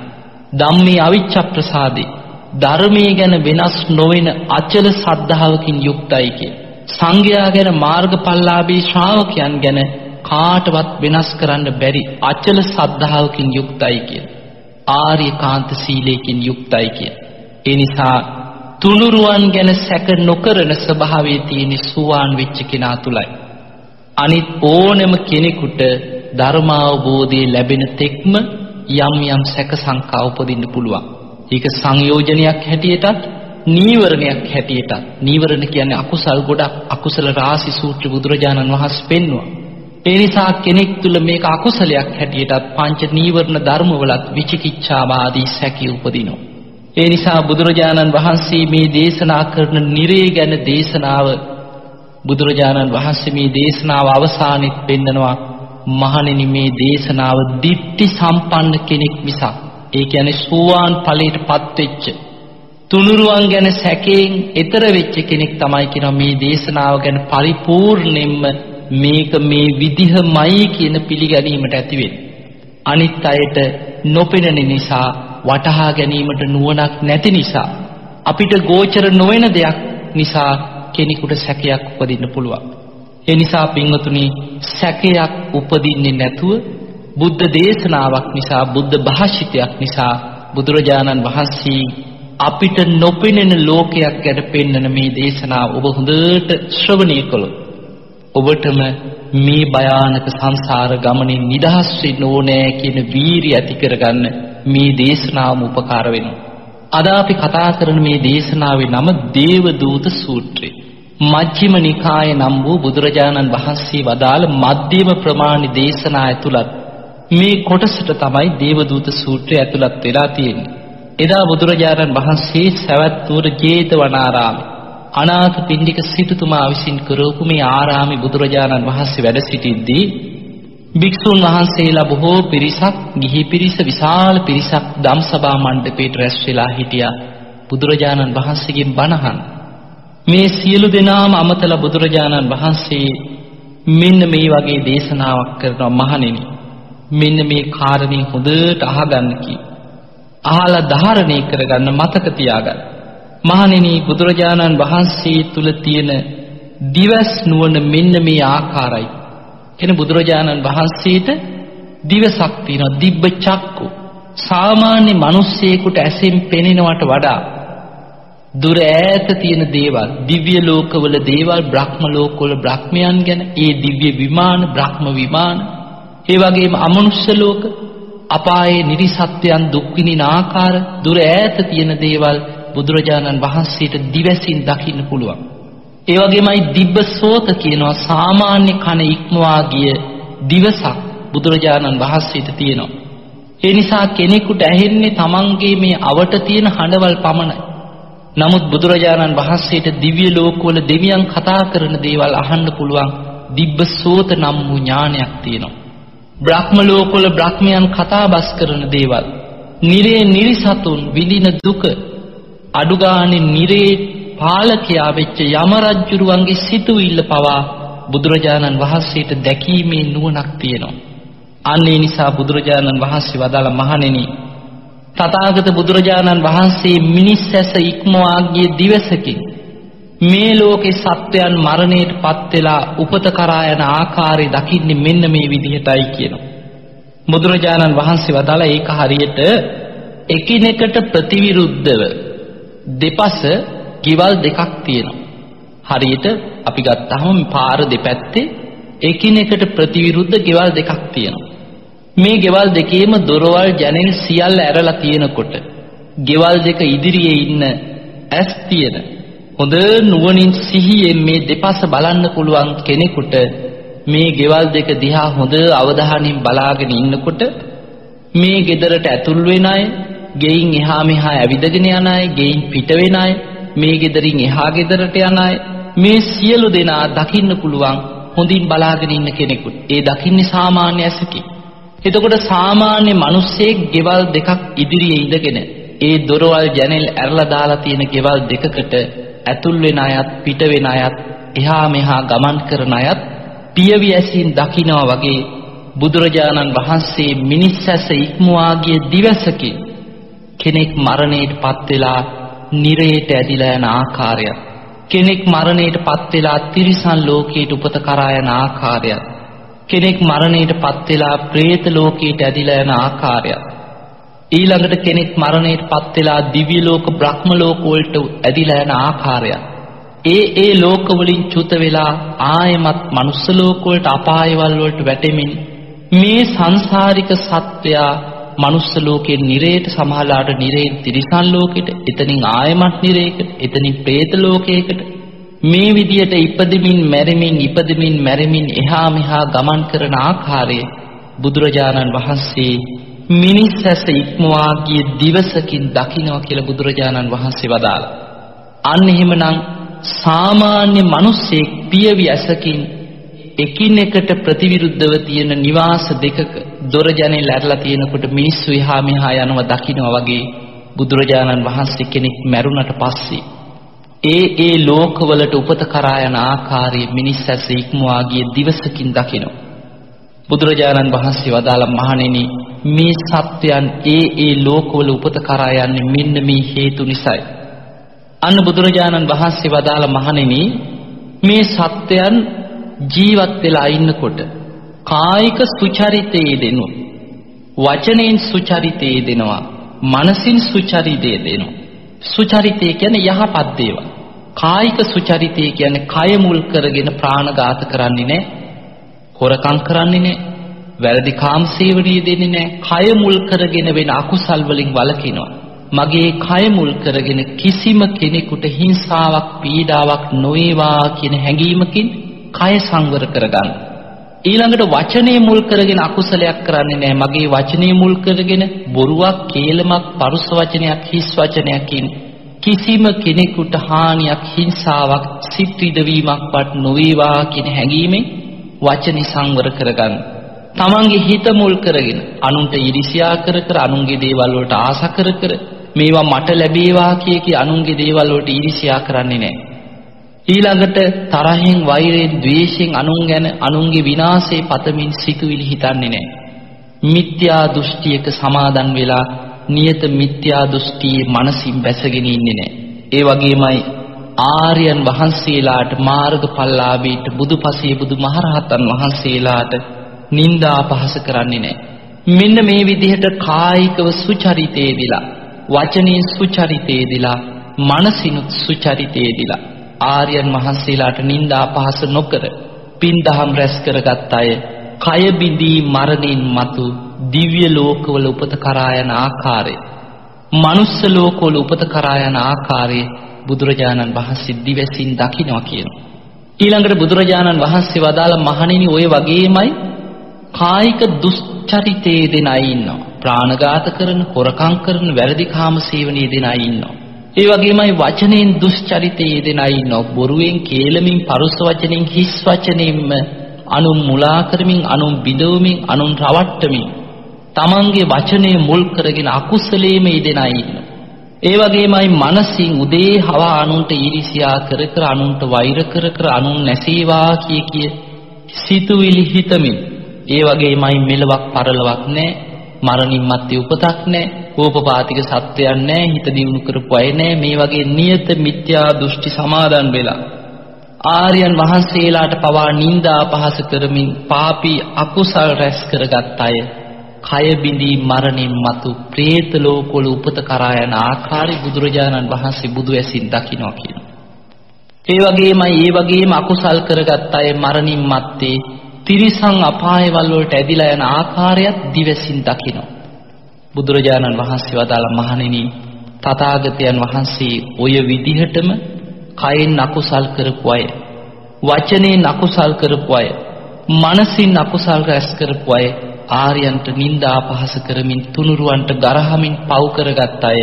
ධම්මේ අවිච්ඡ ප්‍රසාදේ ධර්මයේ ගැන වෙනස් නොවන අචල සද්ධාවකින් යුක්තයි කිය. සංඝයා ගැන මාර්ගඵලලාභී ශ්‍රාවකයන් ගැන කාටවත් වෙනස් කරන්න බැරි අචල සද්ධාවකින් යුක්තයි කියලා. ආර්යකාන්ත සීලයෙන් යුක්තයි කිය. ඒ නිසා තුනුරුවන් ගැන සැක නොකරන ස්වභාවයේ තියෙන සුවාන් වෙච්ච කෙනා තුලයි. අනිත් ඕනෙම කෙනෙකුට ධර්මාවබෝධය ලැබෙන තෙක්ම යම් යම් සැක සංකා උපදින්න පුළුවන්. ඒක සංයෝජනයක් හැටියටත් නීවරණයක් හැටියටත් නීවරණ කියන්නේ අකුසල් ගොඩක් අකුසල රාශි සූත්‍ර බුදුරජාණන් වහන්සේ පෙන්වුවා. ඒ නිසා කෙනෙක් තුල මේක අකුසලයක් හැටියටත් පංච නීවරණ ධර්මවලත් විචිකිච්ඡාවාදී සැකී උපදිනවා. ඒ නිසා බුදුරජාණන් වහන්සේ මේ දේශනා කරන නිරේ ගැන දේශනාව බුදුරජාණන් වහන්සේ මේ දේශනාව අවසානෙත් පෙන්නනවා මහණෙනි මේ දේශනාව දිට්ටි සම්පන්න කෙනෙක් මිසක් ඒ කියන්නේ සෝවාන් ඵලයටපත් වෙච්ච තුනුරුවන් ගැන සැකයෙන් එතර වෙච්ච කෙනෙක් තමයි කියනවා මේ දේශනාව ගැන පරිපූර්ණයෙන්ම මේක මේ විදිහමයි කියන පිළිගැනීමට ඇති අනිත් අයට නොපෙනෙන නිසා වටහා ගැනීමට නුවණක් නැති නිසා අපිට ගෝචර නොවන දෙයක් නිසා කෙනෙකුට සැකයක් උපදින්න පුළුවන්. ඒ නිසා පින්වතුනි සැකයක් උපදින්නේ නැතුව බුද්ධ දේශනාවක් නිසා බුද්ධ භාෂිතයක් නිසා බුදුරජාණන් වහන්සේ අපිට නොපෙනෙන ලෝකයක් ගැන පෙන්වන මේ දේශනාව ඔබ හොඳට ශ්‍රවණය කළොත් ඔබටම මේ භයානක සංසාර ගමනින් නිදහස් වෙන්න ඕනෑ කියන වීරිය ඇති කරගන්න මේ දේශනාවම උපකාර වෙනවා. අද අපි කතා කරන මේ දේශනාවේ නම දේවදූත සූත්‍රය. මජ්ක්‍ධිම නිකායේ නම් වූ බුදුරජාණන් වහන්සේ වදාළ මධ්‍යම ප්‍රමාණ දේශනා ඇතුළත් මේ කොටසට තමයි දේවදූත සූත්‍රය ඇතුළත් වෙලා තියෙන්නේ. එදා බුදුරජාණන් වහන්සේ සවැත් නුවර ජේතවනාරාමේ අනාථ පින්ඩික සිටුතුමා විසින් කරවපු මේ ආරාමේ බුදුරජාණන් වහන්සේ වැඩ සිටිද්දී භික්ෂුන් වහන්සේලා බොහෝ පිරිසක් ගිහි පිරිස විශාල පිරිසක් ධම්සභා මණ්ඩපයට රැස් වෙලා හිටියා බුදුරජාණන් වහන්සේගෙන් බණහන් මේ සියලු දෙනාම අමතලා බුදුරජාණන් වහන්සේ මෙන්න මේ වගේ දේශනාවක් කරනවා මහණෙනි මෙන්න මේ කාරණේ හොඳට අහගන්න කි. අහලා ධාරණය කරගන්න මතක තියාගන්න. මහණෙනි බුදුරජාණන් වහන්සේ තුල තියෙන දිවස් නුවණ මෙන්න මේ ආකාරයි. එන බුදුරජාණන් වහන්සේට දිවසක් තියෙනවා දිබ්බ චක්කු. සාමාන්‍ය මිනිස්සෙකුට ඇසෙන් පෙනෙනවට වඩා දුර ඈත තියෙන දේවල් දිව්‍ය ලෝකවල දේවල් බ්‍රහ්ම ලෝකවල බ්‍රහ්මයන් ගැන ඒ දිව්‍ය විමාන බ්‍රහ්ම විමාන ඒ වගේම අමනුෂ්‍ය ලෝක අපායේ නිරිසත්‍යයන් දුක් විඳින ආකාර දුර ඈත තියෙන දේවල් බුදුරජාණන් වහන්සේට දිවසින් දකින්න පුළුවන්. ඒ වගේමයි දිබ්බ සෝත කියනවා සාමාන්‍ය කන ඉක්මවා ගිය දිවසක් බුදුරජාණන් වහන්සේට තියෙනවා. ඒ නිසා කෙනෙකුට ඇහෙන්නේ තමන්ගේ මේ අවට තියෙන හඬවල් පමණයි. නමුත් බුදුරජාණන් වහන්සේට දිව්‍ය ලෝකවල දෙවියන් කතා කරන දේවල් අහන්න පුළුවන් දිබ්බ සෝත නම් වූ ඥානයක් තියෙනවා. බ්‍රහ්ම ලෝකවල බ්‍රහ්මයන් කතා බස් කරන දේවල්. නිරේ නිරිසතුන් විඳින දුක අඩුගානේ නිරේ පාලකයා වෙච්ච යම රජුරුවන්ගේ සිතුවිල්ල පවා බුදුරජාණන් වහන්සේට දැකීමේ නුවණක් තියෙනවා. අන්න ඒ නිසා බුදුරජාණන් වහන්සේ වදාළ මහණෙනි තථාගත බුදුරජාණන් වහන්සේ මිනිස් ඇස ඉක්මවා ගිය දිවසකින් මේ ලෝකේ සත්වයන් මරණයට පත් වෙලා උපත කරා යන ආකාරය දකින්නේ මෙන්න මේ විදිහටයි කියනවා. බුදුරජාණන් වහන්සේ වදාලා ඒක හරියට එකිනෙකට ප්‍රතිවිරුද්ධව දෙපස ගෙවල් දෙකක් තියෙනවා. හරියට අපි ගත්තාම පාර දෙපැත්තේ එකිනෙකට ප්‍රතිවිරුද්ධ ගෙවල් දෙකක් තියෙනවා. මේ ගෙවල් දෙකේම දොරවල් ජනෙල් සියල්ල ඇරලා තියෙනකොට ගෙවල් දෙක ඉදිරියේ ඉන්න ඇස් තියෙන හොඳ නුවණින් සිහියෙන් මේ දෙපස බලන්න පුළුවන් කෙනෙකුට මේ ගෙවල් දෙක දිහා හොඳ අවධානයෙන් බලාගෙන ඉන්නකොට මේ ගෙදරට ඇතුල් වෙන අය, ගෙයින් එහා මෙහා ඇවිදගෙන යන අය, ගෙයින් පිට වෙන අය, මේ ගෙදරින් එහා ගෙදරට යන අය මේ සියලු දෙනා දකින්න පුළුවන් හොඳින් බලාගෙන ඉන්න කෙනෙකුට. ඒ දකින්නේ සාමාන්‍ය ඇසකින්. එතකොට සාමාන්‍ය මිනිස්සෙක් ගෙවල් දෙකක් ඉදිරියේ ඉඳගෙන ඒ දොරවල් ජනෙල් ඇරලා දාලා තියෙන ගෙවල් දෙකකට ඇතුල් වෙන අයත් පිට වෙන අයත් එහා මෙහා ගමන් කරන අයත් පියවි ඇසින් දකිනවා වගේ බුදුරජාණන් වහන්සේ මිනිස් ඇස ඉක්මවා ගිය දිවසකින් කෙනෙක් මරණයට පත් වෙලා නිරයට ඇදිලා යන ආකාරයත් කෙනෙක් මරණයට පත් වෙලා තිරිසන් ලෝකයට උපත කරා යන ආකාරයත් කෙනෙක් මරණයට පත් වෙලා പ്രേත ලෝකයට ඇදිලා යන ආකාරයත් ඊළඟට කෙනෙක් මරණයට පත් වෙලා දිව්‍ය ලෝක බ්‍රහ්ම ලෝක වලට ඇදිලා යන ආකාරය. ඒ ඒ ලෝක වලින් චුත වෙලා ආයමත් මනුස්ස ලෝක වලට අපායවල වලට වැටෙමින් මේ සංසාරික සත්වයා මනුස්ස ලෝකේ නිරේට සමහරලාට නිරේන් තිරිසන් ලෝකෙට එතනින් ආයමත් නිරේකට එතනින් പ്രേත ලෝකයකට මේ විදියට ඉපදෙමින් මැරෙමින් ඉපදෙමින් මැරෙමින් එහා මෙහා ගමන් කරන ආකාරය බුදුරජාණන් වහන්සේ මිනිස් ඇස ඉක්මවා ගිය දිවසකින් දකින්නවා කියලා බුදුරජාණන් වහන්සේ වදාළා. අන්න එහෙමනම් සාමාන්‍ය මිනිස්සෙක් පියවි ඇසකින් එකිනෙකට ප්‍රතිවිරුද්ධව තියෙන නිවාස දෙකක දොර ජනෙල් ඇරලා තියෙනකොට මිනිස්සු එහා මෙහා යනවා දකින්නවා වගේ බුදුරජාණන් වහන්සේ කෙනෙක් මැරුණට පස්සේ ඒ ඒ ලෝකවලට උපත කරා යන ආකාරයේ මිනිස් ඇස ඉක්මවා ගිය දිවසකින් දකිනවා බුදුරජාණන් වහන්සේ වදාළ මහණෙනි මේ සත්‍යයන් ඒ ඒ ලෝකවල උපත කරා යන්නේ මෙන්න මේ හේතු නිසායි. අන්න බුදුරජාණන් වහන්සේ වදාළ මහණෙනි මේ සත්‍යයන් ජීවත් වෙලා ඉන්නකොට කායික සුචරිතයේ දෙනු වචනෙන් සුචරිතයේ දෙනවා මනසින් සුචරිතයේ දෙනවා. සුචරිතය කියන්නේ යහපත් දේවල්. කායික සුචරිතය කියන්නේ කය මුල් කරගෙන ප්‍රාණඝාත කරන්නේ නැහැ. හොරකම් කරන්නේ නැහැ. වැරදි කාමසේවණිය දෙන්නේ නැහැ. කය මුල් කරගෙන වෙන අකුසල් වලින් වළකිනවා. මගේ කය මුල් කරගෙන කිසිම කෙනෙකුට හිංසාවක් පීඩාවක් නොවේවා කියන හැඟීමකින් කය සංවර කරගන්න. ඊළඟට වචනේ මුල් කරගෙන අකුසලයක් කරන්නේ නැහැ. මගේ වචනේ මුල් කරගෙන බොරුවක්, කේලමක්, පරුස වචනයක්, හිස් වචනයකින් කිසිම කෙනෙකුට හානියක්, හිංසාවක්, සිත් විදවීමක්වත් නොවේවා කියන හැඟීමෙන් වචනේ සංවර කරගන්න. තමන්ගේ හිත මුල් කරගෙන අනුන්ට iriසියා කර කර අනුන්ගේ දේවල් වලට ආස කර කර මේවා මට ලැබේවා කිය කී අනුන්ගේ දේවල් වලට iriසියා කරන්නේ නැහැ. ඊළඟට තරහෙන් වෛරයෙන් ද්වේෂයෙන් අනුන් ගැන අනුන්ගේ විනාශේ පතමින් සිතුවිලි හිතන්නේ නැහැ. මිත්‍යා දෘෂ්ටියක සමාදන් වෙලා නියත මිත්‍යා දෘෂ්ටියේ මනසින් බැසගෙන ඉන්නේ නැහැ. ඒ වගේමයි ආර්යයන් වහන්සේලාට මාර්ගඵලලාභීට බුදුපසේ බුදුමහරහතන් වහන්සේලාට නිନ୍ଦා අපහාස කරන්නේ නැහැ. මෙන්න මේ විදිහට කායිකව සුචරිතයේදීලා වචනින් සුචරිතයේදීලා මනසිනුත් සුචරිතයේදීලා ආර්යයන් වහන්සේලාට නිନ୍ଦා අපහාස නොකර පින් දහම් රැස් කරගත් අය කය බිඳී මරණින් මතු දිව්‍ය ලෝකවල උපත කරා යන ආකාරය මනුස්ස ලෝකවල උපත කරා යන ආකාරයේ බුදුරජාණන් වහන්සේ දිවසින් දකින්නවා කියනවා. ඊළඟට බුදුරජාණන් වහන්සේ වදාළ මහණෙනි ඔය වගේමයි කායික දුස්චරිතයේ දෙන අය ඉන්නවා. ප්‍රාණඝාත කරන, හොරකම් කරන, වැරදි කාම සේවනයේ දෙන අය ඉන්නවා. ඒ වගේමයි වචනෙන් දුස්චරිතයේ දෙන අය ඉන්නවා. බොරුවෙන්, කේලමින්, පරුස වචනෙන්, හිස් වචනෙන්ම අනුන් මුලා කරමින්, අනුන් බිඳවමින්, අනුන් රවට්ටමින් තමන්ගේ වචනේ මුල් කරගෙන අකුසලයේම යෙදෙන අය ඉන්නවා. ඒ වගේමයි මනසින් උදේ හවා අනුන්ට ඊර්ෂ්‍යා කර කර අනුන්ට වෛර කර කර අනුන් නැසේවා කිය කිය සිතුවිලි හිතමින්. ඒ වගේමයි මෙලවක් පරලවක් නැහැ මරණින් මත්තේ උපතක් නැහැ කෝපපාතික සත්‍යයක් නැහැ හිත දියුණු කරපු අය නැහැ මේ වගේ නියත මිත්‍යා දෘෂ්ටි සමාදන් වෙලා. ආර්යයන් වහන්සේලාට පවා නිନ୍ଦා අපහාස කරමින් පාපී අකුසල් රැස් කරගත් අය. කය බිඳී මරණින් මතු പ്രേත ලෝකවල උපත කරා යන ආකාරي බුදුරජාණන් වහන්සේ බුදු ඇසින් දකිනවා කියනවා. ඒ වගේමයි ඒ වගේම අකුසල් කරගත් අය මරණින් මත්තේ තිරිසන් අපායවල වලට ඇදිලා යන ආකාරයත් දිවසින් දකිනවා. බුදුරජාණන් වහන්සේ වදාළ මහණෙනි තථාගතයන් වහන්සේ ඔය විදිහටම කයෙන් අකුසල් කරපු අය වචනයෙන් අකුසල් කරපු අය මනසින් අකුසල් රැස් කරපු අය ආර්යයන්ට නිନ୍ଦා අපහාස කරමින් තුනුරුවන්ට ගරහමින් පව් කරගත් අය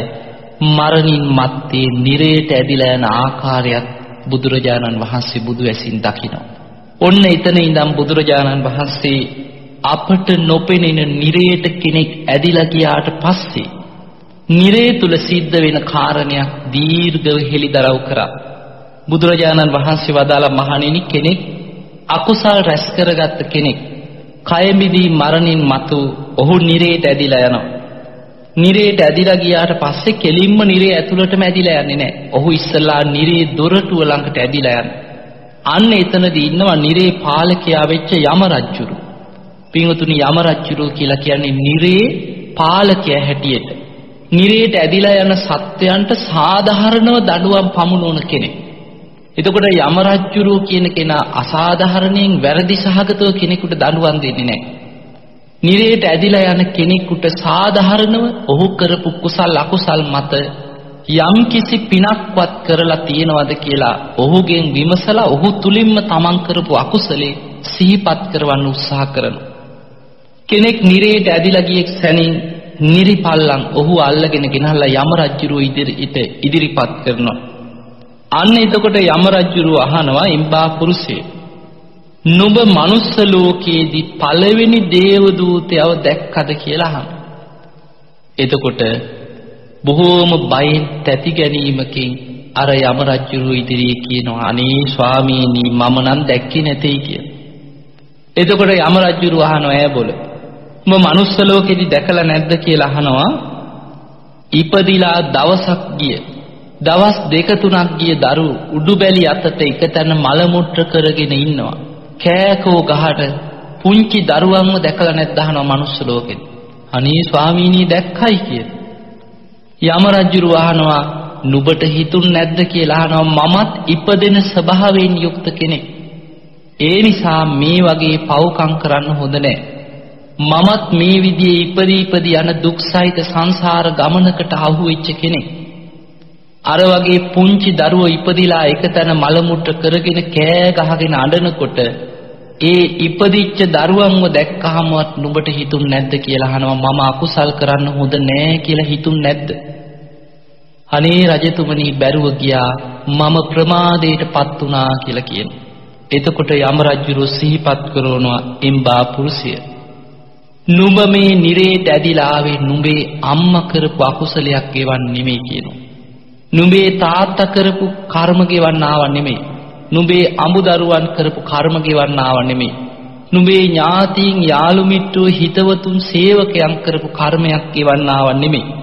මරණින් මත්තේ නිරේට ඇදිලා යන ආකාරයත් බුදුරජාණන් වහන්සේ බුදු ඇසින් දකිනවා. ඔන්න එතන ඉඳන් බුදුරජාණන් වහන්සේ අපට නොපෙනෙන නිරේට කෙනෙක් ඇදිලා ගියාට පස්සේ නිරේ තුල සිද්ධ වෙන කාරණයක් දීර්ඝව හෙළිදරව් කරා. බුදුරජාණන් වහන්සේ වදාළ මහණෙනි කෙනෙක් අකුසල් රැස් කරගත්ත කෙනෙක් කයමිදී මරණින් මතු ඔහු නිරේට ඇදිලා යනවා. නිරේට ඇදිලා ගියාට පස්සේ කෙලින්ම නිරේ ඇතුළටම ඇදිලා යන්නේ නැහැ. ඔහු ඉස්සලා නිරේ දොරටුව ළඟට ඇදිලා යනවා. අන්න එතනදී ඉන්නවා නිරේ පාලකයා වෙච්ච යම රජුරු. පින්වතුනි යම රජුරු කියලා කියන්නේ නිරේ පාලකයා හැටියට නිරේට ඇදිලා යන සත්වයන්ට සාධාරණව දඩුවම් පමුණුවන කෙනෙක්. එතකොට යමරජ්ජුරුව කියන කෙනා අසාධාරණයෙන් වැරදි සහගතව කෙනෙකුට දඩුවම් දෙන්නේ නැහැ. නිරේට ඇදිලා යන කෙනෙකුට සාධාරණව ඔහු කරපු කුසල් අකුසල් මත යම් කිසි පිනක්වත් කරලා තියෙනවද කියලා ඔහුගෙන් විමසලා ඔහු තුලින්ම තමන් කරපු අකුසලේ සිහිපත් කරවන්න උත්සාහ කරනවා. කෙනෙක් නිරේට ඇදිලා ගියෙක් සැනින් නිරිපල්ලන් ඔහු අල්ලගෙන ගෙනහල්ලා යම රජුරුව ඉදිරියට ඉදිරිපත් කරනවා. අන්න එතකොට යම රජුරුව අහනවා ඉම්බා පුරුෂේ නුඹ මනුස්ස ලෝකයේදී පළවෙනි දේව දූතයව දැක්කද කියලා අහනවා. එතකොට බොහෝම බයෙන් තැති ගැනීමකින් අර යම රජුරුව ඉදිරියේ කියනවා අනේ ස්වාමීනි මම නම් දැක්කේ නැtei කියලා. එතකොට යම රජුරුව අහනවා ඈ බොල. උඹ මනුස්ස ලෝකෙදි දැකලා නැද්ද කියලා අහනවා. ඉපදිලා දවසක් ගිය දවස් දෙක තුනක් ගිය දරු උඩුබැලි අතට එකතැන මල මුට්‍ර කරගෙන ඉන්නවා. කෑකෝ ගහට පුංචි දරුවන්ව දැකලා නැද්ද අහනවා මනුස්ස ලෝකෙදි. අනේ ස්වාමීනි දැක්කයි කියලා. යම රජුරු අහනවා නුඹට හිතුන් නැද්ද කියලා අහනවා මමත් ඉපදෙන ස්වභාවයෙන් යුක්ත කෙනෙක්. ඒ නිසා මේ වගේ පව්කම් කරන්න හොඳ නැහැ. මමත් මේ විදිහේ ඉපදී ඉපදී යන දුක්සහිත සංසාර ගමනකට අහු වෙච්ච කෙනෙක්. අර වගේ පුංචි දරුවෝ ඉපදිලා එකතැන මල මුට්ට කරගෙන කෑ ගහගෙන අඬනකොට ඒ ඉපදිච්ච දරුවන්ව දැක්කහමවත් නුඹට හිතුන් නැද්ද කියලා අහනවා. මම අකුසල් කරන්න හොඳ නෑ කියලා හිතුන් නැද්ද? අනේ රජතුමනි බැරුව ගියා. මම ප්‍රමාදයටපත් වුණා කියලා කියනවා. එතකොට යම රජුරු සිහිපත් කරනවා එම්බා පුරුෂය නුඹ මේ නිරේට ඇදිලා ආවේ නුඹේ අම්මා කරපු අකුසලයක් ඒවන් නෙමෙයි කියනවා. නුඹේ තාත්තා කරපු කර්ම ගෙවන්න ආව නෙමෙයි නුඹේ අඹදරුවන් කරපු කර්ම ගෙවන්න ආව නෙමෙයි. නුඹේ ඥාතීන් යාළු මිත්‍රෝ හිතවතුන් සේවකයන් කරපු කර්මයක් ගෙවන්න ආව නෙමෙයි.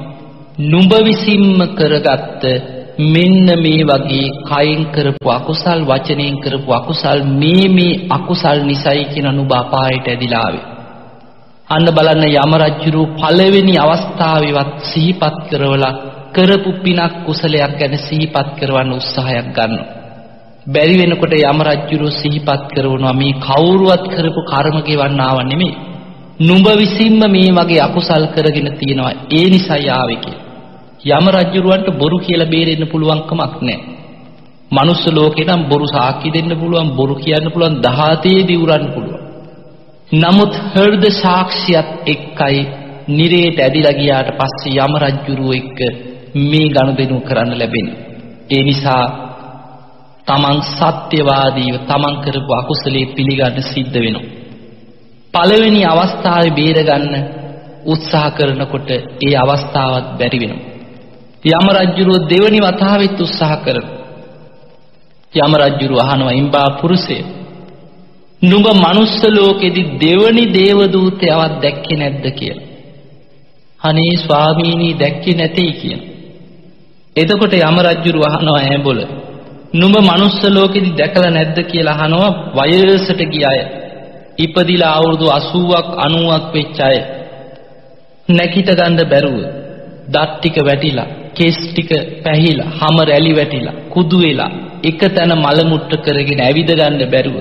නුඹ විසින්ම කරගත්ත මෙන්න මේ වගේ කයින් කරපු අකුසල් වචනයෙන් කරපු අකුසල් මේ මේ අකුසල් නිසයි කියන නුඹ අපායට ඇදිලා ආවේ. අන්න බලන්න යම රජුරු පළවෙනි අවස්ථාවේවත් සිහිපත් කරවලා කරපු පිනක් කුසලයක් ගැන සිහිපත් කරවන්න උත්සාහයක් ගන්නවා. බැරි වෙනකොට යම රජුරු සිහිපත් කරනවා මේ කවුරුවත් කරපු කර්ම ගෙවන්න ආව නෙමෙයි. නුඹ විසින්ම මේ වගේ අකුසල් කරගෙන තියෙනවා. ඒ නිසායි ආවේ කියලා. යම රජුරවන්ට බොරු කියලා බේරෙන්න පුළුවන් කමක් නැහැ. මනුස්ස ලෝකේ නම් බොරු සාක්ෂි දෙන්න පුළුවන්, බොරු කියන්න පුළුවන්, දහතේ දිවුරන්න පුළුවන්. නමුත් හෘද සාක්ෂියත් එක්කයි නිරේට ඇදිලා ගියාට පස්සේ යම රජුරුව එක්ක මේ ගනුදෙනු කරන්න ලැබෙන්නේ. ඒ නිසා තමන් සත්‍යවාදීව තමන් කරපු අකුසලයේ පිළිගන්න සිද්ධ වෙනවා. පළවෙනි අවස්ථාවේ බේරගන්න උත්සාහ කරනකොට ඒ අවස්ථාවත් බැරි වෙනවා. යම රජුරුව දෙවනි වතාවෙත් උත්සාහ කරනවා. යම රජුරුව අහනවා ඉම්බා පුරුෂය නුඹ මනුස්ස ලෝකෙදි දෙවනි දේව දූතයවත් දැක්කේ නැද්ද කියලා. අනේ ස්වාමීනි දැක්කේ නැtei කියන. එතකොට යම රජුරුව අහනවා ඈඹොල නුඹ මනුස්ස ලෝකෙදි දැකලා නැද්ද කියලා අහනවා වයසට ගිය අය. ඉපදිලා අවුරුදු 80ක් 90ක් වෙච්ච අය. නැකිට ගන්න බැරුව දත් ටික වැටිලා, කෙස් ටික පැහිලා, හම රැලි වැටිලා, කුදු වෙලා, එක තැන මල මුට්ට කරගෙන ඇවිද ගන්න බැරුව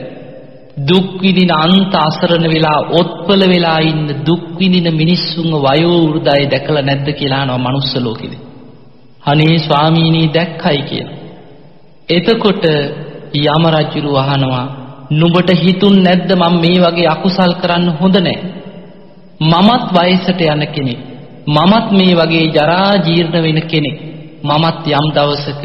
දුක් විඳින අන්ත අසරණ වෙලා ඔත්පල වෙලා ඉන්න දුක් විඳින මිනිස්සුන්ව වයෝ වෘදය දැකලා නැද්ද කියලා අහනවා මනුස්ස ලෝකෙදි. අනේ ස්වාමීනි දැක්කයි කියලා. එතකොට යම රජුරු අහනවා නුඹට හිතුන් නැද්ද මම මේ වගේ අකුසල් කරන්න හොඳ නැහැ. මමත් වයසට යන කෙනෙක්. මමත් මේ වගේ ජරා ජීර්ණ වෙන කෙනෙක්. මමත් යම් දවසක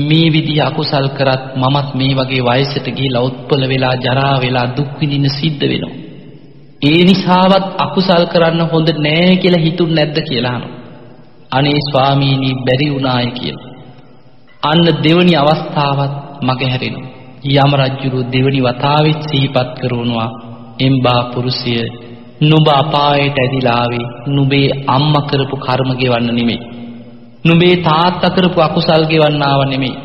මේ විදිහ අකුසල් කරත් මමත් මේ වගේ වයසට ගිහිලා උත්පල වෙලා ජරා වෙලා දුක් විඳින්න සිද්ධ වෙනවා. ඒ නිසාවත් අකුසල් කරන්න හොඳ නෑ කියලා හිතුන් නැද්ද කියලා අහනවා. අනේ ස්වාමීනි බැරි වුණාය කියලා. අන්න දෙවනි අවස්ථාවත් මගහැරෙනවා. යම රජුරු දෙවනි වතාවෙත් සිහිපත් කරනවා එම්බා පුරුෂය නුඹ අපායට ඇදිලා ආවේ නුඹේ අම්මා කරපු කර්ම ගෙවන්න නෙමෙයි. නුඹේ තාත්තා කරපු අකුසල් ගෙවන්න ආව නෙමෙයි.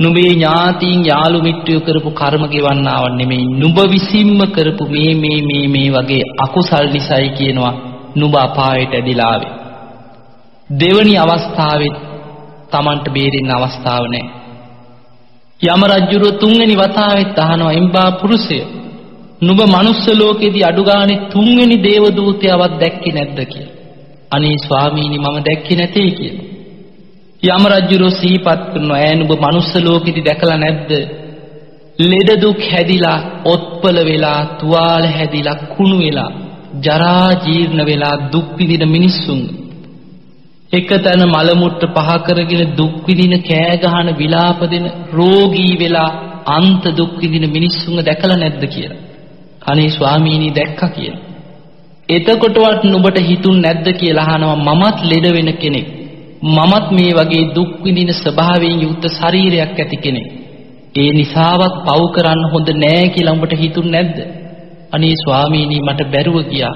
නුඹේ ඥාතීන් යාළු මිත්‍රයෝ කරපු කර්ම ගෙවන්න ආව නෙමෙයි. නුඹ විසින්ම කරපු මේ මේ මේ මේ වගේ අකුසල් නිසායි කියනවා නුඹ අපායට ඇදිලා ආවේ. දෙවනි අවස්ථාවෙත් Tamanට බේරෙන්න අවස්ථාව නැහැ. යම රජුරුව තුන්වෙනි වතාවෙත් අහනවා එම්බා පුරුෂය නුඹ manuss ලෝකෙදී අඩු ගානේ තුන්වෙනි දේව දූතයවත් දැක්කේ නැද්ද කියලා. අනේ ස්වාමීනි මම දැක්කේ නැtei කියලා. යම රජුරුව සිහිපත් කරනවා ඈ නුඹ manuss ලෝකෙදී දැකලා නැද්ද? ලෙඩ දුක් හැදිලා ඔත්පල වෙලා තුවාල හැදිලා කුණු වෙලා ජරා ජීර්ණ වෙලා දුක් විඳින මිනිස්සුන් එක තැන මල මුට්ට පහ කරගෙන දුක් විඳින කෑ ගහන විලාප දෙන රෝගී වෙලා අන්ත දුක් විඳින මිනිස්සුන්ව දැකලා නැද්ද කියලා. අනේ ස්වාමීනි දැක්කා කියලා. එතකොටවත් නුඹට හිතුන් නැද්ද කියලා අහනවා මමත් ලෙඩ වෙන කෙනෙක්. මමත් මේ වගේ දුක් විඳින ස්වභාවයෙන් යුක්ත ශරීරයක් ඇති කෙනෙක්. ඒ නිසාවත් පව් කරන්න හොඳ නෑ කියලා උඹට හිතුන් නැද්ද? අනේ ස්වාමීනි මට බැරුව ගියා.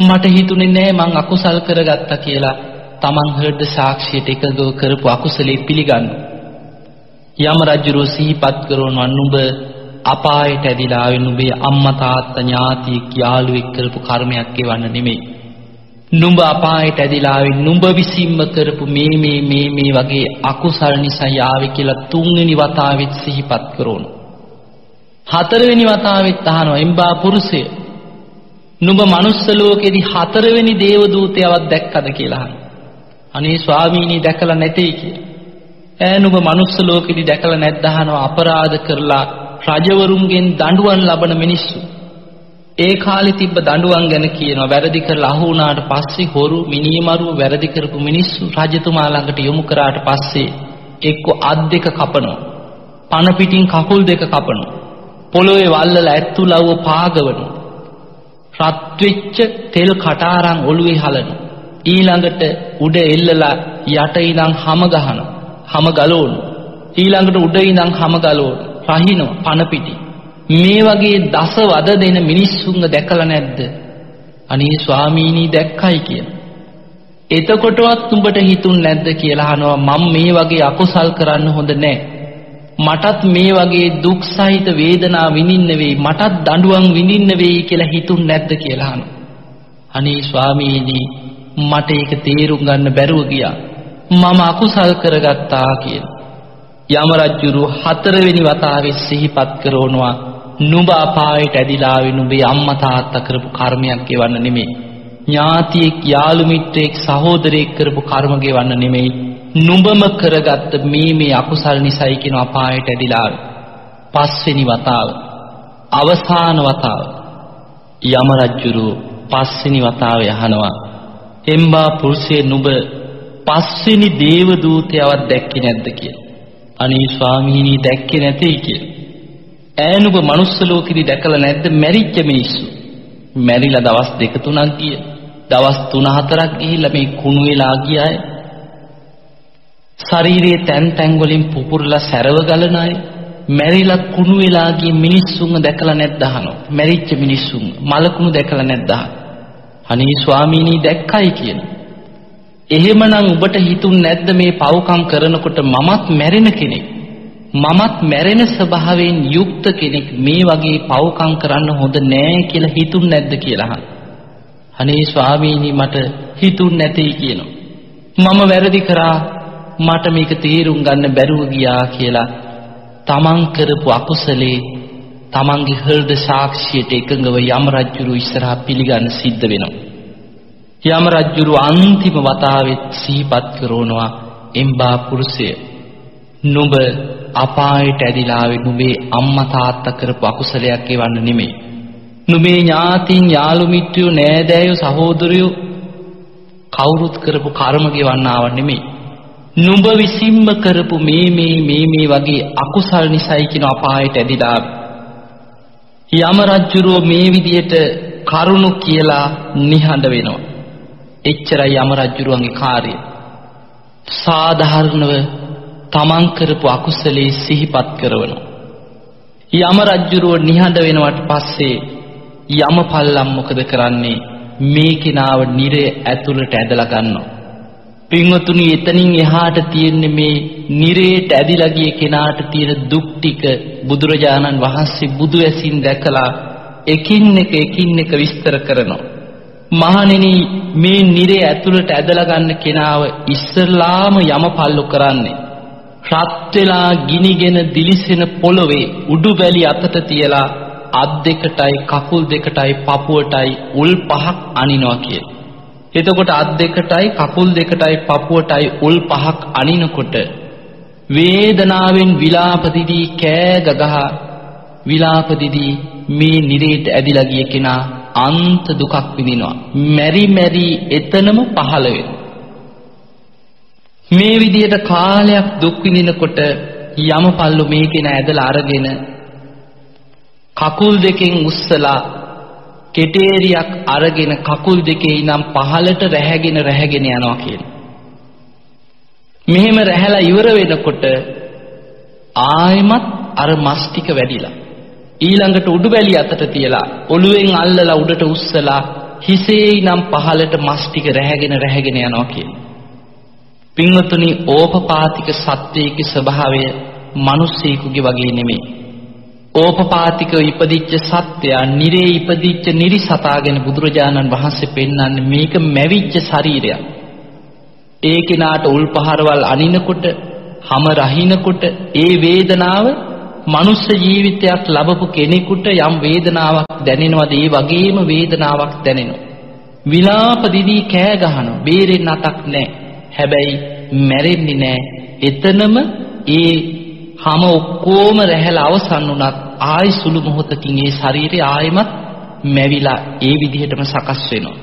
මට හිතුනේ නෑ මං අකුසල් කරගත්තා කියලා. තමන් හෘද සාක්ෂියට එකගව කරපු අකුසලේ පිළිගන්න. යම රජුරෝ සිහිපත් කරනවා නුඹ අපායට ඇදිලා ආවේ නුඹේ අම්මා තාත්තා ඥාතියෙක් යාළුවෙක් කරපු කර්මයක් එවන්න නෙමෙයි. නුඹ අපායට ඇදිලා ආවේ නුඹ විසින්ම කරපු මේ මේ මේ මේ වගේ අකුසල් නිසා යාවේ කියලා තුන්වෙනි වතාවෙත් සිහිපත් කරනවා. හතරවෙනි වතාවෙත් අහනවා එම්බා පුරුෂය නුඹ manuss ලෝකෙදි හතරවෙනි දේව දූතයවත් දැක්කද කියලා අහනවා. අනේ ස්වාමීනි දැකලා නැtei කියලා. ඈ නුඹ manuss ලෝකෙදි දැකලා නැද්ද අහනවා අපරාධ කරලා රජවරුන්ගෙන් දඬුවම් ලබන මිනිස්සු. ඒ කාලේ තිබ්බ දඬුවම් ගැන කියනවා වැරදි කරලා අහු වුණාට පස්සේ හොරු මිනිමරුව වැරදි කරපු මිනිස්සු රජතුමා ළඟට යොමු කරාට පස්සේ එක්ක අත් දෙක කපනවා. පන පිටින් කකුල් දෙක කපනවා. පොළොවේ වල්ලලා ඇත්තුලව්ව පාගවනවා. රත් වෙච්ච තෙල් කටාරම් ඔළුවේ හලනවා. ඊළඟට උඩ එල්ලලා යට ඉඳන් හැම ගහනවා. හැම ගලවනවා. ඊළඟට උඩ ඉඳන් හැම ගලවනවා. රහිනවා පන පිටි. මේ වගේ දස වද දෙන මිනිස්සුන්ව දැකලා නැද්ද? අනේ ස්වාමීනි දැක්කයි කියන. එතකොටවත් උඹට හිතුන් නැද්ද කියලා අහනවා මම මේ වගේ අකුසල් කරන්න හොඳ නැහැ. මටත් මේ වගේ දුක් සහිත වේදනා විඳින්න වෙයි මටත් දඬුවම් විඳින්න වෙයි කියලා හිතුන් නැද්ද කියලා අහනවා. අනේ ස්වාමීනි මට ඒක තේරුම් ගන්න බැරුව ගියා. මම අකුසල් කරගත්තා කියලා. යම රජුරු හතරවෙනි වතාවේ සිහිපත් කරනවා නුඹ අපායට ඇදිලා ආවේ නුඹේ අම්මා තාත්තා කරපු කර්මයක් ගෙවන්න නෙමෙයි. ඥාතියෙක් යාළු මිත්‍රයෙක් සහෝදරයෙක් කරපු කර්ම ගෙවන්න නෙමෙයි. නුඹම කරගත්ත මේ මේ අකුසල් නිසයි කියන අපායට ඇදිලා ආවේ. පස්වෙනි වතාව අවසාන වතාව යම රජුරු පස්වෙනි වතාවේ අහනවා එම්බා පුරුෂයේ නුඹ පස්වෙනි දේව දූතයවත් දැක්කේ නැද්ද කියලා. අනේ ස්වාමීනි දැක්කේ නැtei කියලා. ඈනුඹ manuss ලෝකෙදි දැකලා නැද්ද මැරිච්ච මිනිස්සු? මැරිලා දවස් දෙක තුනක් ගිය. දවස් 3-4ක් ගිහිල්ලා මේ කුණු වෙලා ගිය අය. ශරීරයේ තැන් තැන් වලින් පුපුරලා සැරව ගලන අය. මැරිලා කුණු වෙලා ගිය මිනිස්සුන්ව දැකලා නැද්ද අහනවා. මැරිච්ච මිනිස්සුන් මලකුණු දැකලා නැද්ද අනේ ස්වාමීනි දැක්කයි කියන. එහෙමනම් ඔබට හිතුන් නැද්ද මේ පව්කම් කරනකොට මමත් මැරෙන කෙනෙක්. මමත් මැරෙන ස්වභාවයෙන් යුක්ත කෙනෙක් මේ වගේ පව්කම් කරන්න හොඳ නෑ කියලා හිතුන් නැද්ද කියලා අනේ ස්වාමීනි මට හිතුන් නැtei කියනවා. මම වැරදි කරා මට මේක තේරුම් ගන්න බැරුව ගියා කියලා තමන් කරපු අකුසලේ තමන්ගේ හෘද සාක්ෂියට එකඟව යම රජුරු ඉස්සරහා පිළිගන්න සිද්ධ වෙනවා. යම රජුරු අන්තිම වතාවෙත් සිහිපත් කරනවා එම්බා පුරුෂය නුඹ අපායට ඇදිලා ආවේ නුඹේ අම්මා තාත්තා කරපු අකුසලයක් එවන්න නෙමෙයි. නුඹේ ඥාතින් යාළු මිත්‍රයෝ නෑදෑයෝ සහෝදරයෝ කවුරුත් කරපු කර්ම ගෙවන්න ආව නෙමෙයි. නුඹ විසින්ම කරපු මේ මේ මේ මේ වගේ අකුසල් නිසයි කියන අපායට ඇදිලා යම රජුරෝ මේ විදියට කරුණු කියලා නිහඬ වෙනවා. එච්චරයි යම රජුරුවන්ගේ කාර්යය. සාධාරණව තමන් කරපු අකුසලේ සිහිපත් කරනවා. යම රජ්ජුරුව නිහඬ වෙනවට පස්සේ යම පල්ලම් මොකද කරන්නේ මේ කෙනාව නිරය ඇතුළට ඇදලා ගන්නවා. පින්වතුනි එතනින් එහාට තියෙන්නේ මේ නිරේට ඇදිලා ගිය කෙනාට තියෙන දුක් ටික බුදුරජාණන් වහන්සේ බුදු ඇසින් දැකලා එකින් එක එකින් එක විස්තර කරනවා. මහණෙනි මේ නිරේ ඇතුළට ඇදලා ගන්න කෙනාව ඉස්සරලාම යමපල්ලු කරන්නේ රත් වෙලා ගිනිගෙන දිලිසෙන පොළවේ උඩු බැලි අතට තියලා අත් දෙකටයි කකුල් දෙකටයි පපුවටයි උල් පහක් අනිනවා කිය. එතකොට අත් දෙකටයි කකුල් දෙකටයි පපුවටයි උල් පහක් අනිනකොට වේදනාවෙන් විලාපදිදී කෑ ගගහ විලාපදිදී මේ නිරේට ඇදිලා ගිය කෙනා අන්ත දුකක් විඳිනවා. මෙරි මෙරි එතනම පහළ වෙනවා. මේ විදිහට කාලයක් දුක් විඳිනකොට යමපල්ලු මේකෙන ඇදලා අරගෙන කකුල් දෙකෙන් උස්සලා කෙටේරියක් අරගෙන කකුල් දෙකේ ඉනම් පහළට රැහැගෙන රැහැගෙන යනවා කියන. මෙහෙම රැහැලා ඉවර වෙනකොට ආයෙමත් අර මස් ටික වැඩිලා ඊළඟට උඩුබැලි අතට තියලා ඔළුවෙන් අල්ලලා උඩට උස්සලා හිසේ ඉනම් පහළට මස් ටික රැහැගෙන රැහැගෙන යනවා කියන. පින්වතුනි ඕපපාතික සත්වයේ ස්වභාවය මිනිස්සෙකුගේ වගේ නෙමෙයි. ඕපපාතික ඉපදිච්ච සත්වයා නිරේ ඉපදිච්ච නිරිසතා ගැන බුදුරජාණන් වහන්සේ පෙන්වන්නේ මේක මැවිච්ච ශරීරයක්. ඒ කෙනාට උල් පහරවල් අනිනකොට, හැම රහිනකොට ඒ වේදනාව මනුස්ස ජීවිතයක් ලබපු කෙනෙකුට යම් වේදනාවක් දැනෙනවද ඒ වගේම වේදනාවක් දැනෙනවා. විලාප දිදී කෑ ගහනවා. බේරෙන්න අතක් නැහැ. හැබැයි මැරෙන්නේ නැහැ. එතනම ඒ හැම ඔක්කොම රැහැලා අවසන් වුණත් ආයි සුළු මොහොතකින් ඒ ශරීරය ආයෙමත් මැවිලා ඒ විදිහටම සකස් වෙනවා.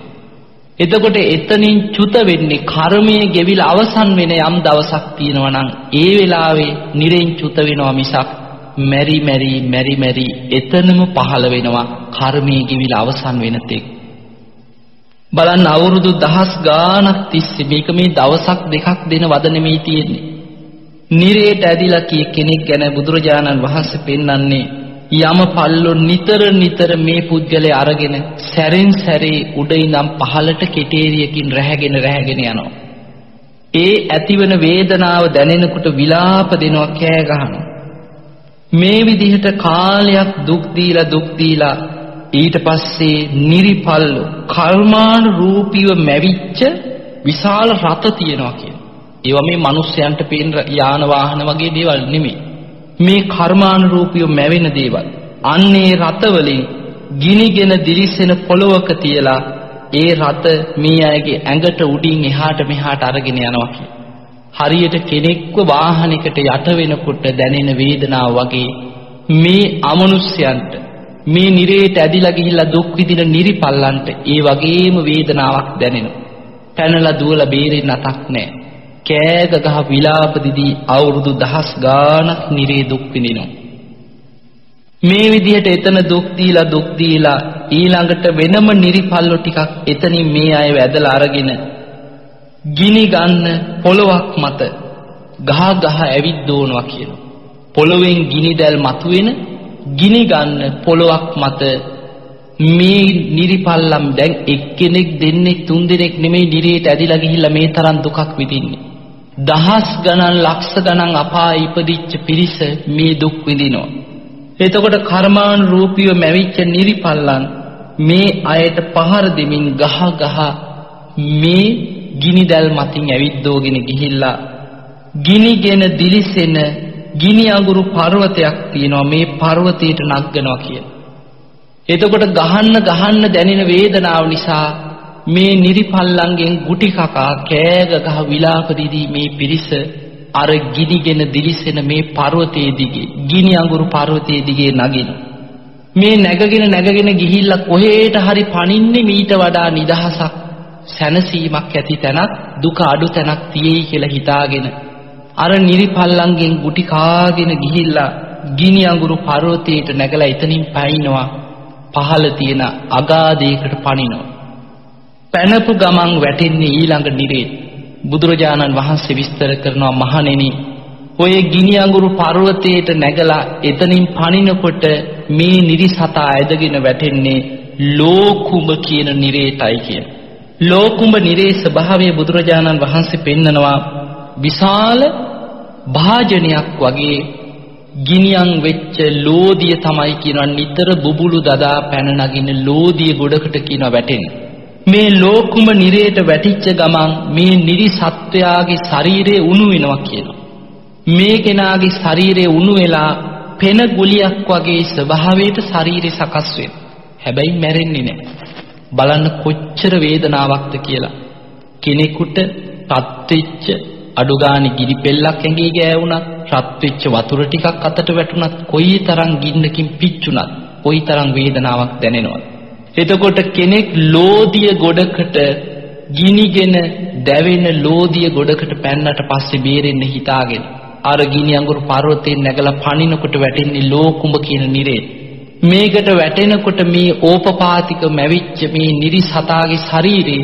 එතකොට එතනින් චුත වෙන්නේ කර්මය ගෙවිලා අවසන් වෙන යම් දවසක් තියෙනවා නම් ඒ වෙලාවේ නිරෙන් චුත වෙනවා මිසක් මෙරි මෙරි මෙරි මෙරි එතනම පහළ වෙනවා කර්මයේ ගෙවිලා අවසන් වෙන තෙක් බලන්න අවුරුදු දහස් ගාණක් තිස්සේ මේක මේ දවසක් දෙකක් දෙන වද නෙමෙයි තියෙන්නේ. නිරේට ඇදිලා කිය කෙනෙක් ගැන බුදුරජාණන් වහන්සේ පෙන්වන්නේ යම පල්ලෝ නිතර නිතර මේ පුද්ගලයා අරගෙන සැරෙන් සැරේ උඩ ඉඳන් පහළට කෙටේරියකින් රැහැගෙන රැහැගෙන යනවා. ඒ ඇතිවන වේදනාව දැනෙනකොට විලාප දෙනවා කෑ ගහනවා. මේ විදිහට කාලයක් දුක් දීලා දුක් දීලා ඊට පස්සේ නිරිපල්ලු කර්මාන රූපීව මැවිච්ච විශාල රත තියෙනවා කියන. ඒවා මේ මිනිස්යන්ට පේන යාන වාහන වගේ දේවල් නෙමෙයි. මේ කර්මාන රූපීව මැවෙන දේවල්. අන්නේ රත වලින් ගිනිගෙන දිලිසෙන පොළවක තියලා ඒ රත මේ අයගේ ඇඟට උඩින් එහාට මෙහාට අරගෙන යනවා කියන. හරියට කෙනෙක්ව වාහනයකට යට වෙනකොට දැනෙන වේදනාව වගේ මේ අමනුෂ්‍යයන්ට මේ නිරේට ඇදිලා ගිහිල්ලා දුක් විඳින නිරිපල්ලන්ට ඒ වගේම වේදනාවක් දැනෙනවා. පැනලා දුවලා බේරෙන්න අතක් නැහැ. කෑග ගහ විලාප දිදී අවුරුදු දහස් ගාණක් නිරේ දුක් විඳිනවා. මේ විදිහට එතන දුක් දීලා දුක් දීලා ඊළඟට වෙනම නිරිපල්ලෝ ටිකක් එතනින් මේ අය වැදලා අරගෙන ගිනි ගන්න පොළොවක් මත ගහ ගහ ඇවිත් දෝනවා කියනවා. පොළොවෙන් ගිනි දැල් මතුවෙන ගිනි ගන්න පොළොවක් මත මේ නිරිපල්ලම් දැන් එක්කෙනෙක් දෙන්නෙක් තුන් දෙනෙක් නෙමෙයි නිරේට ඇදිලා ගිහිල්ලා මේ තරම් දුකක් විඳින්නේ. දහස් ගණන් ලක්ෂ ගණන් අපාය ඉපදිච්ච පිරිස මේ දුක් විඳිනවා. එතකොට කර්මාන් රූපීව මැවිච්ච නිරිපල්ලන් මේ අයට පහර දෙමින් ගහ ගහ මේ ගිනි දැල් මතින් ඇවිද්දෝගෙන ගිහිල්ලා ගිනිගෙන දිලිසෙන ගිනි අඟුරු පර්වතයක් තියෙනවා මේ පර්වතයට නගනවා කියන. එතකොට ගහන්න ගහන්න දැනෙන වේදනාව නිසා මේ නිරිපල්ලන්ගෙන් ගුටි කකා කෑග ගහ විලාප දීදී මේ පිරිස අර ගිනිගෙන දිලිසෙන මේ පර්වතයේ දිගේ ගිනි අඟුරු පර්වතයේ දිගේ නගින. මේ නැගගෙන නැගගෙන ගිහිල්ලා කොහේට හරි පනින්නේ මීට වඩා නිදහසක් සැනසීමක් ඇති තැනක් දුක අඩු තැනක් තියෙයි කියලා හිතාගෙන අර නිරිපල්ලන්ගෙන් ගුටි කාගෙන ගිහිල්ලා ගිනි අඟුරු පර්වතයට නැගලා එතනින් පයින්නවා පහළ තියෙන අගාධයකට පනිනවා පැනපු ගමන් වැටෙන්නේ ඊළඟ නිරේ බුදුරජාණන් වහන්සේ විස්තර කරනවා මහණෙනි ඔය ගිනි අඟුරු පර්වතයට නැගලා එතනින් පනිනකොට මේ නිරිසතා ඇදගෙන වැටෙන්නේ ලෝකුඹ කියන නිරේටයි කියන. ලෝකුඹ නිරේ ස්වභාවය බුදුරජාණන් වහන්සේ පෙන්නනවා විශාල භාජනයක් වගේ ගිනියම් වෙච්ච ලෝදිය තමයි කියනවා නිතර බුබුලු දදා පැන නගින ලෝදිය ගොඩකට කියනවා වැටෙන්නේ. මේ ලෝකුම නිරේට වැටිච්ච ගමන් මේ නිරි සත්වයාගේ ශරීරය උණු වෙනවා කියනවා. මේ කෙනාගේ ශරීරය උණු වෙලා පෙන ගුලියක් වගේ ස්වභාවයට ශරීරය සකස් වෙනවා. හැබැයි මැරෙන්නේ නැහැ. බලන්න කොච්චර වේදනාවක්ද කියලා. කෙනෙකුට රත් වෙච්ච අඩු ගානේ ගිනි පෙල්ලක් ඇඟේ ගෑවුණත් රත් වෙච්ච වතුර ටිකක් අතට වැටුණත් කොයිතරම් ගින්නකින් පිච්චුණත් කොයිතරම් වේදනාවක් දැනෙනවද එතකොට කෙනෙක් ලෝදිය ගොඩකට ගිනිගෙන දැවෙන ලෝදිය ගොඩකට පැන්නට පස්සේ බේරෙන්න හිතාගෙන අර ගිනි අඟුරු පර්වතයෙන් නැගලා පනිනකොට වැටෙන්නේ ලෝකුඹ කියන නිරේ මේකට වැටෙනකොට මේ ඕපපාතික මැවිච්ච මේ නිරිසතාගේ ශරීරේ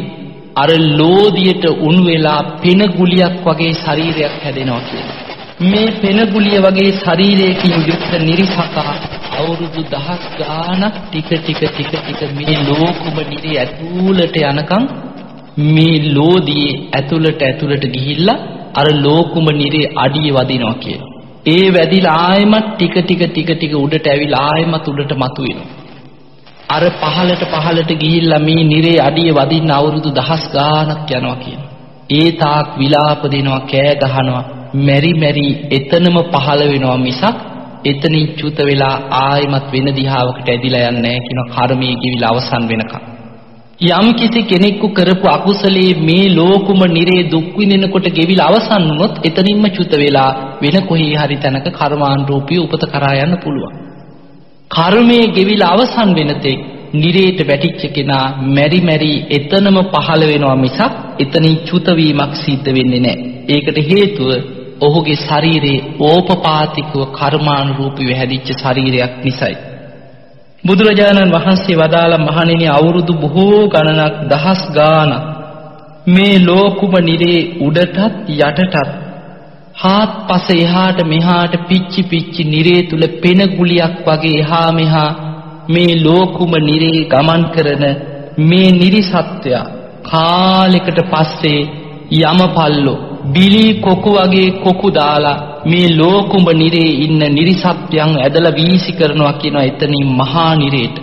අර ලෝදියට උණු වෙලා පෙන ගුලියක් වගේ ශරීරයක් හැදෙනවා කියලා. මේ පෙන ගුලිය වගේ ශරීරයකින් යුක්ත නිරිසතා අවුරුදු දහස් ගාණක් ටික ටික ටික ටික මේ ලෝකුඹ නිරේ ඇතුළට යනකම් මේ ලෝදියේ ඇතුළට ඇතුළට ගිහිල්ලා අර ලෝකුඹ නිරේ අඩිය වදිනවා කියලා. ඒ වැදිලා ආයෙමත් ටික ටික ටික ටික උඩට ඇවිල්ලා ආයෙමත් උඩට මතුවෙනවා. අර පහලට පහලට ගිහිල්ලා මේ නිරේ අඩිය වදින්න අවුරුදු දහස් ගාණක් යනවා කියනවා. ඒ තාක් විලාප දෙනවා කෑ ගහනවා මෙරි මෙරි එතනම පහළ වෙනවා මිසක් එතනින් චුත වෙලා ආයෙමත් වෙන දිහාවකට ඇදිලා යන්නේ නැහැ කියන කර්මයේ කිවිල අවසන් වෙනකම්. යම් කිසි කෙනෙකු කරපු අකුසලයේ මේ ලෝකුම නිරේ දුක් විඳිනකොට ගෙවිලා අවසන් වුණොත් එතනින්ම චුත වෙලා වෙන කොහේ හරි තැනක කර්මානුරූපී උපත කරා යන්න පුළුවන්. කර්මයේ ගෙවිලා අවසන් වෙන තෙක් නිරේට වැටිච්ච කෙනා මෙරි මෙරි එතනම පහළ වෙනවා මිසක් එතනින් චුත වීමක් සිද්ධ වෙන්නේ නැහැ. ඒකට හේතුව ඔහුගේ ශරීරයේ ඕපපාතිකව කර්මානුරූපීව හැදිච්ච ශරීරයක් නිසායි. බුදුරජාණන් වහන්සේ වදාළ මහණෙනි අවුරුදු බොහෝ ගණනක් දහස් ගාණක් මේ ලෝකුම නිරේ උඩටත් යටටත් හාත්පස එහාට මෙහාට පිච්චි පිච්චි නිරේ තුල පෙන ගුලියක් වගේ එහා මෙහා මේ ලෝකුම නිරේ ගමන් කරන මේ නිරිසත්වයා කාලෙකට පස්සේ යමපල්ලෝ බිලි කොකු වගේ කොකු දාලා මේ ලෝකුඹ නිරේ ඉන්න නිරිසත්වයන් ඇදලා වීසි කරනවා කියනවා එතනින් මහා නිරේට.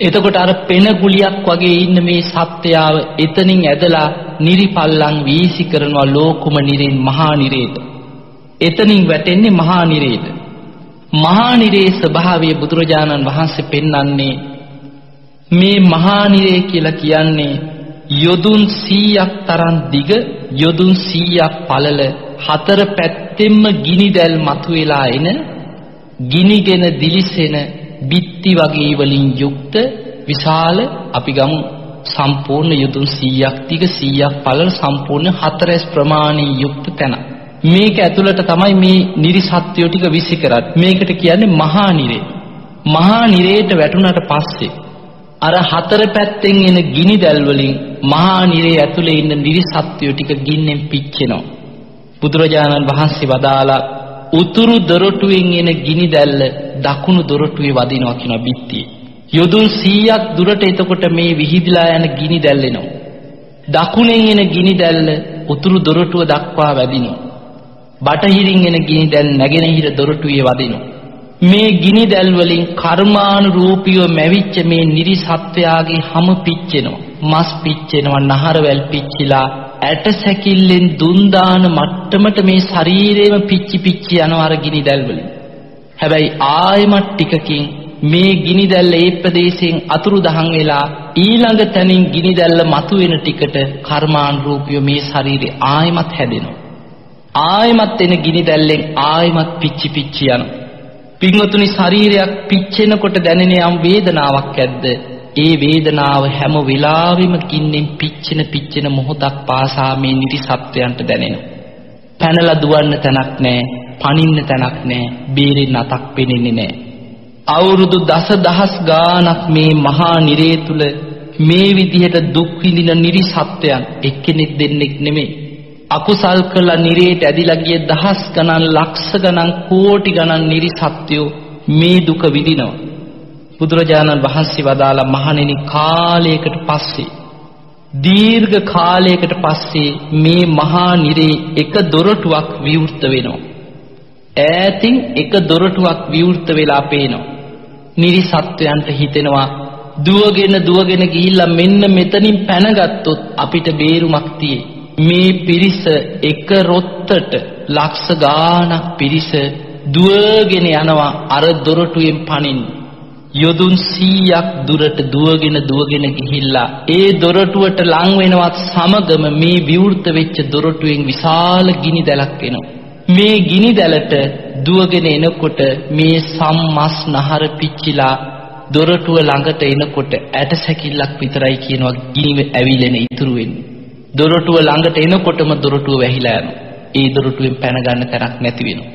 එතකොට අර පෙන ගුලියක් වගේ ඉන්න මේ සත්‍යයාව එතනින් ඇදලා නිරිපල්ලන් වීසි කරනවා ලෝකුම නිරෙන් මහා නිරේට. එතනින් වැටෙන්නේ මහා නිරේට. මහා නිරේ ස්වභාවය බුදුරජාණන් වහන්සේ පෙන්වන්නේ මේ මහා නිරේ කියලා කියන්නේ යොදුන් 100ක් තරම් දිග යොදුන් 100ක් පළල හතර පැත්තෙන්ම ගිනි දැල් මතුවලා එන ගිනිගෙන දිලිසෙන බිත්ති වගේ වලින් යුක්ත විශාල අපි ගමු සම්පූර්ණ යොදුන් 100ක් දිග 100ක් පළල සම්පූර්ණ හතරස් ප්‍රමාණී යුක්ත තැන. මේක ඇතුළට තමයි මේ නිරිසත්‍යෝ ටික විසි කරත් මේකට කියන්නේ මහා නිරේ. මහා නිරේට වැටුණට පස්සේ අර හතර පැත්තෙන් එන ගිනි දැල් වලින් මහා නිරේ ඇතුලේ ඉන්න නිරිසත්‍යෝ ටික ගින්නෙන් පිච්චෙනවා. බුදුරජාණන් වහන්සේ වදාලා උතුරු දොරටුවෙන් එන ගිනි දැල්ල දකුණු දොරටුවේ වදිනවා කියන බිත්තිය. යොදුන් 100ක් දුරට එතකොට මේ විහිදිලා යන ගිනි දැල් එනවා. දකුණෙන් එන ගිනි දැල්ල උතුරු දොරටුව දක්වා වැදිනවා. බටහිරින් එන ගිනි දැල් නැගෙනහිර දොරටුවේ වදිනවා. මේ ගිනි දැල් වලින් කර්මානුරූපීව මැවිච්ච මේ නිරිසත්වයාගේ හැම පිච්චෙනවා. මස් පිච්චෙනවා, නහරවැල් පිච්චිලා ඇට සැකිල්ලෙන් දුන් දාන මට්ටමට මේ ශරීරෙම පිච්චි පිච්චි යනවා අර ගිනි දැල් වලින්. හැබැයි ආයෙමත් ටිකකින් මේ ගිනි දැල්ල ඒ ප්‍රදේශයෙන් අතුරු දහන් වෙලා ඊළඟ තැනින් ගිනි දැල්ල මතුවෙන ටිකට කර්මානුරූපීව මේ ශරීරය ආයෙමත් හැදෙනවා. ආයෙමත් එන ගිනි දැල්ලෙන් ආයෙමත් පිච්චි පිච්චි යනවා. පින්වතුනි ශරීරයක් පිච්චෙනකොට දැනෙන යම් වේදනාවක් ඇද්ද? ඒ වේදනාව හැම වෙලාවෙම කින්නෙන් පිච්චෙන පිච්චෙන මොහොතක් පාසා මේ නිදි සත්වයන්ට දැනෙනවා. පැනලා දුවන්න තැනක් නැහැ, පනින්න තැනක් නැහැ, බේරෙන්න අතක් පෙනෙන්නේ නැහැ. අවුරුදු දසදහස් ගාණක් මේ මහා නිරේ තුල මේ විදිහට දුක් විඳින නිරි සත්වයන් එක්කෙනෙක් දෙන්නෙක් නෙමෙයි. අකුසල් කළ නිරේට ඇදිලා ගිය දහස් ගණන් ලක්ෂ ගණන් කෝටි ගණන් නිරි සත්වයෝ මේ දුක විඳිනවා. බුදුරජාණන් වහන්සේ වදාලා මහණෙනි කාලයකට පස්සේ දීර්ඝ කාලයකට පස්සේ මේ මහා නිරේ එක දොරටුවක් විවෘත වෙනවා. ඈතින් එක දොරටුවක් විවෘත වෙලා පේනවා. නිරි සත්වයන්ට හිතෙනවා දුවගෙන දුවගෙන ගිහිල්ලා මෙන්න මෙතනින් පැනගත්තොත් අපිට බේරුමක් තියෙයි. මේ පිරිස එක රොත්තට ලක්ෂ ගාණක් පිරිස දුවගෙන යනවා අර දොරටුවෙන් පනින්න. යොදුන් 100ක් දුරට දුවගෙන දුවගෙන ගිහිල්ලා ඒ දොරටුවට ලං වෙනවත් සමගම මේ විවෘත වෙච්ච දොරටුවෙන් විශාල ගිනි දැලක් එනවා. මේ ගිනි දැලට දුවගෙන එනකොට මේ සම්මස් නහර පිච්චිලා දොරටුව ළඟට එනකොට ඇට සැකිල්ලක් විතරයි කියනවා ගිනි ඇවිලෙන ඉතුරු වෙන්නේ. දොරටුව ළඟට එනකොටම දොරටුව වැහිලා යනවා. ඒ දොරටුවෙන් පැන ගන්න තැනක් නැති වෙනවා.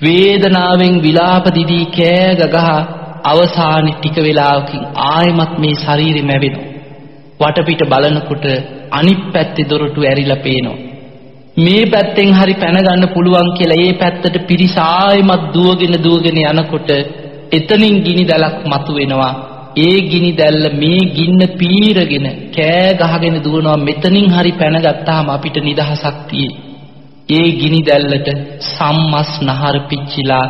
වේදනාවෙන් විලාප දිදී කෑ ගගහ අවසානයේ ටික වෙලාවකින් ආයෙමත් මේ ශරීරෙ මැවෙනවා. වටපිට බලනකොට අනිත් පැත්තේ දොරටුව ඇරිලා පේනවා. මේ පැත්තෙන් හරි පැන ගන්න පුළුවන් කියලා ඒ පැත්තට පිරිස ආයෙමත් දුවගෙන දුවගෙන යනකොට එතනින් ගිනි දැලක් මතුවෙනවා. ඒ ගිනි දැල්ල මේ ගින්න පීරගෙන කෑ ගහගෙන දුවනවා මෙතනින් හරි පැනගත්තාම අපිට නිදහසක් තියෙයි. ඒ ගිනි දැල්ලට සම්මස් නහර පිච්චිලා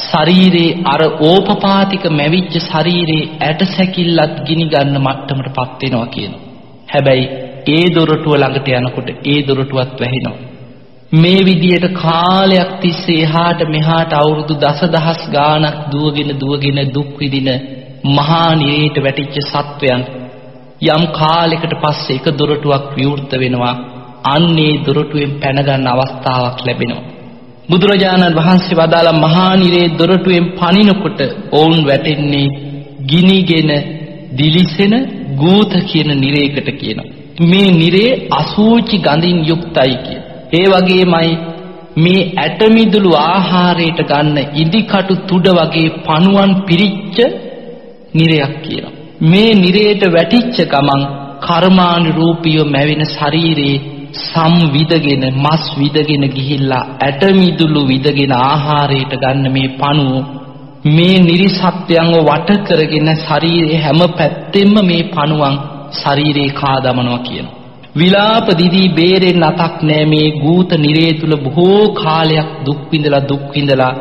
ශරීරේ අර ඕපපාතික මැවිච්ච ශරීරේ ඇට සැකිල්ලත් ගිනි ගන්න මට්ටමටපත් වෙනවා කියනවා. හැබැයි ඒ දොරටුව ළඟට යනකොට ඒ දොරටුවත් වැහෙනවා. මේ විදියට කාලයක් තිස්සේ එහාට මෙහාට අවුරුදු දසදහස් ගාණක් දුවගෙන දුවගෙන දුක් විඳින මහා නිරේට වැටිච්ච සත්වයන් යම් කාලයකට පස්සේ එක දොරටුවක් විවෘත වෙනවා. අන්නේ දොරටුවෙන් පැන ගන්න අවස්ථාවක් ලැබෙනවා. බුදුරජාණන් වහන්සේ වදාළ මහා නිරේ දොරටුවෙන් පනිනකොට ඔවුන් වැටෙන්නේ ගිනිගෙන දිලිසෙන ගූත කියන නිරේකට කියනවා. මේ නිරේ අසූචි ගඳින් යුක්තයි කිය. ඒ වගේමයි මේ ඇටමිදුළු ආහාරයට ගන්න ඉදිකටු තුඩ වගේ පණුවන් පිරිච්ච නිරයක් කියනවා. මේ නිරයට වැටිච්ච ගමන් කර්මානුරූපීව මැවෙන ශරීරේ සම් විදගෙන මස් විදගෙන ගිහිල්ලා ඇටමිදුළු විදගෙන ආහාරයට ගන්න මේ පණුව මේ නිරිසත්‍යයන්ව වට කරගෙන ශරීරයේ හැම පැත්තෙම මේ පණුවන් ශරීරේ කා දමනවා කියනවා. විලාප දිදී බේරෙන්න අතක් නෑ මේ ගූත නිරේ තුල බොහෝ කාලයක් දුක් විඳලා දුක් විඳලා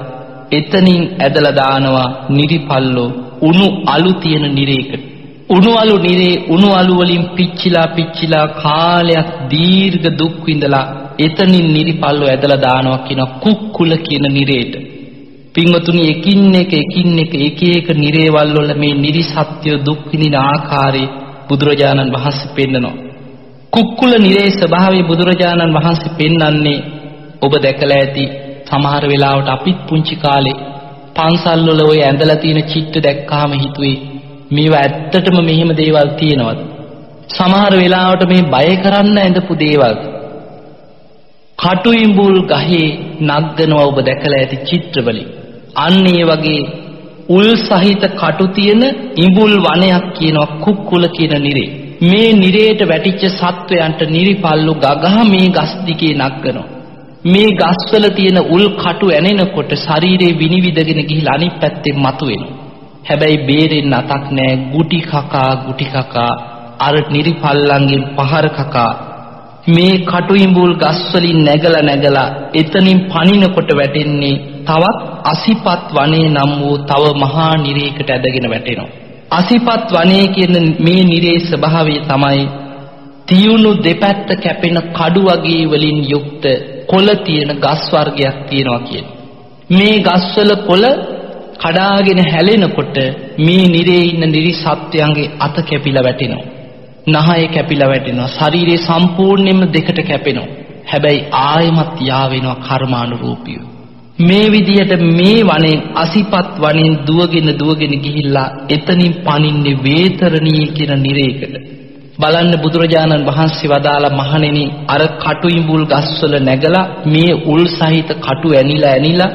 එතනින් ඇදලා දානවා නිරිපල්ලෝ උණු අලු තියෙන නිරේකට. උණු අලු නිරේ උණු අලු වලින් පිච්චිලා පිච්චිලා කාලයක් දීර්ඝ දුක් විඳලා එතනින් නිරිපල්ලෝ ඇදලා දානවා කියන කුක්කුල කියන නිරේට. පින්වතුනි එකින් එක එකින් එක එක එක නිරේවල් වල මේ නිරිසත්‍ය දුක් විඳින ආකාරය බුදුරජාණන් වහන්සේ පෙන්නනවා. කුක්කුල නිරේ ස්වභාවය බුදුරජාණන් වහන්සේ පෙන්වන්නේ ඔබ දැකලා ඇති සමහර වෙලාවට අපිත් පුංචි කාලේ පන්සල් වල ওই ඇඳලා තියෙන චිත්‍ර දැක්කාම හිතුවේ මේවා ඇත්තටම මෙහෙම දේවල් තියෙනවද? සමහර වෙලාවට මේ බය කරන්න ඇඳපු දේවල්. කටු ඉඹුල් ගහේ නග්ගනවා ඔබ දැකලා ඇති චිත්‍රවලින්. අන්න ඒ වගේ උල් සහිත කටු තියෙන ඉඹුල් වනයක් කියනවා කුක්කුල කියන නිරේ. මේ නිරේට වැටිච්ච සත්වයන්ට නිරිපල්ලු ගගහ මේ ගස් දිගේ නග්ගනවා. මේ ගස්වල තියෙන උල් කටු ඇනෙනකොට ශරීරේ විනිවිදගෙන ගිහිලා අනිත් පැත්තෙන් මතුවෙනවා. හැබැයි බේරෙන්න අතක් නෑ ගුටි කකා ගුටි කකා අර නිරිපල්ලන්ගෙන් පහර කකා මේ කටු ඉඹුල් ගස්වලින් නැගලා නැගලා එතනින් පනිනකොට වැටෙන්නේ තවත් අසිපත් වනේ නම් වූ තව මහා නිරේකට ඇදගෙන වැටෙනවා. අසිපත් වනේ කියන මේ නිරේ ස්වභාවය තමයි තියුණු දෙපැත්ත කැපෙන කඩු වගේ වලින් යුක්ත කොළ තියෙන ගස් වර්ගයක් තියෙනවා කියන. මේ ගස්වල කොළ කඩාගෙන හැලෙනකොට මේ නිරේ ඉන්න නිරි සත්වයන්ගේ අත කැපිලා වැටෙනවා. නහය කැපිලා වැටෙනවා. ශරීරේ සම්පූර්ණයෙන්ම දෙකට කැපෙනවා. හැබැයි ආයෙමත් යා වෙනවා කර්මානුරූපීව. මේ විදියට මේ වනෙන් අසිපත් වනෙන් දුවගෙන දුවගෙන ගිහිල්ලා එතනින් පනින්නේ වේතරණී කියන නිරේකට. බලන්න බුදුරජාණන් වහන්සේ වදාලා මහණෙනි අර කටු ඉඹුල් ගස්වල නැගලා මේ උල් සහිත කටු ඇනිලා ඇනිලා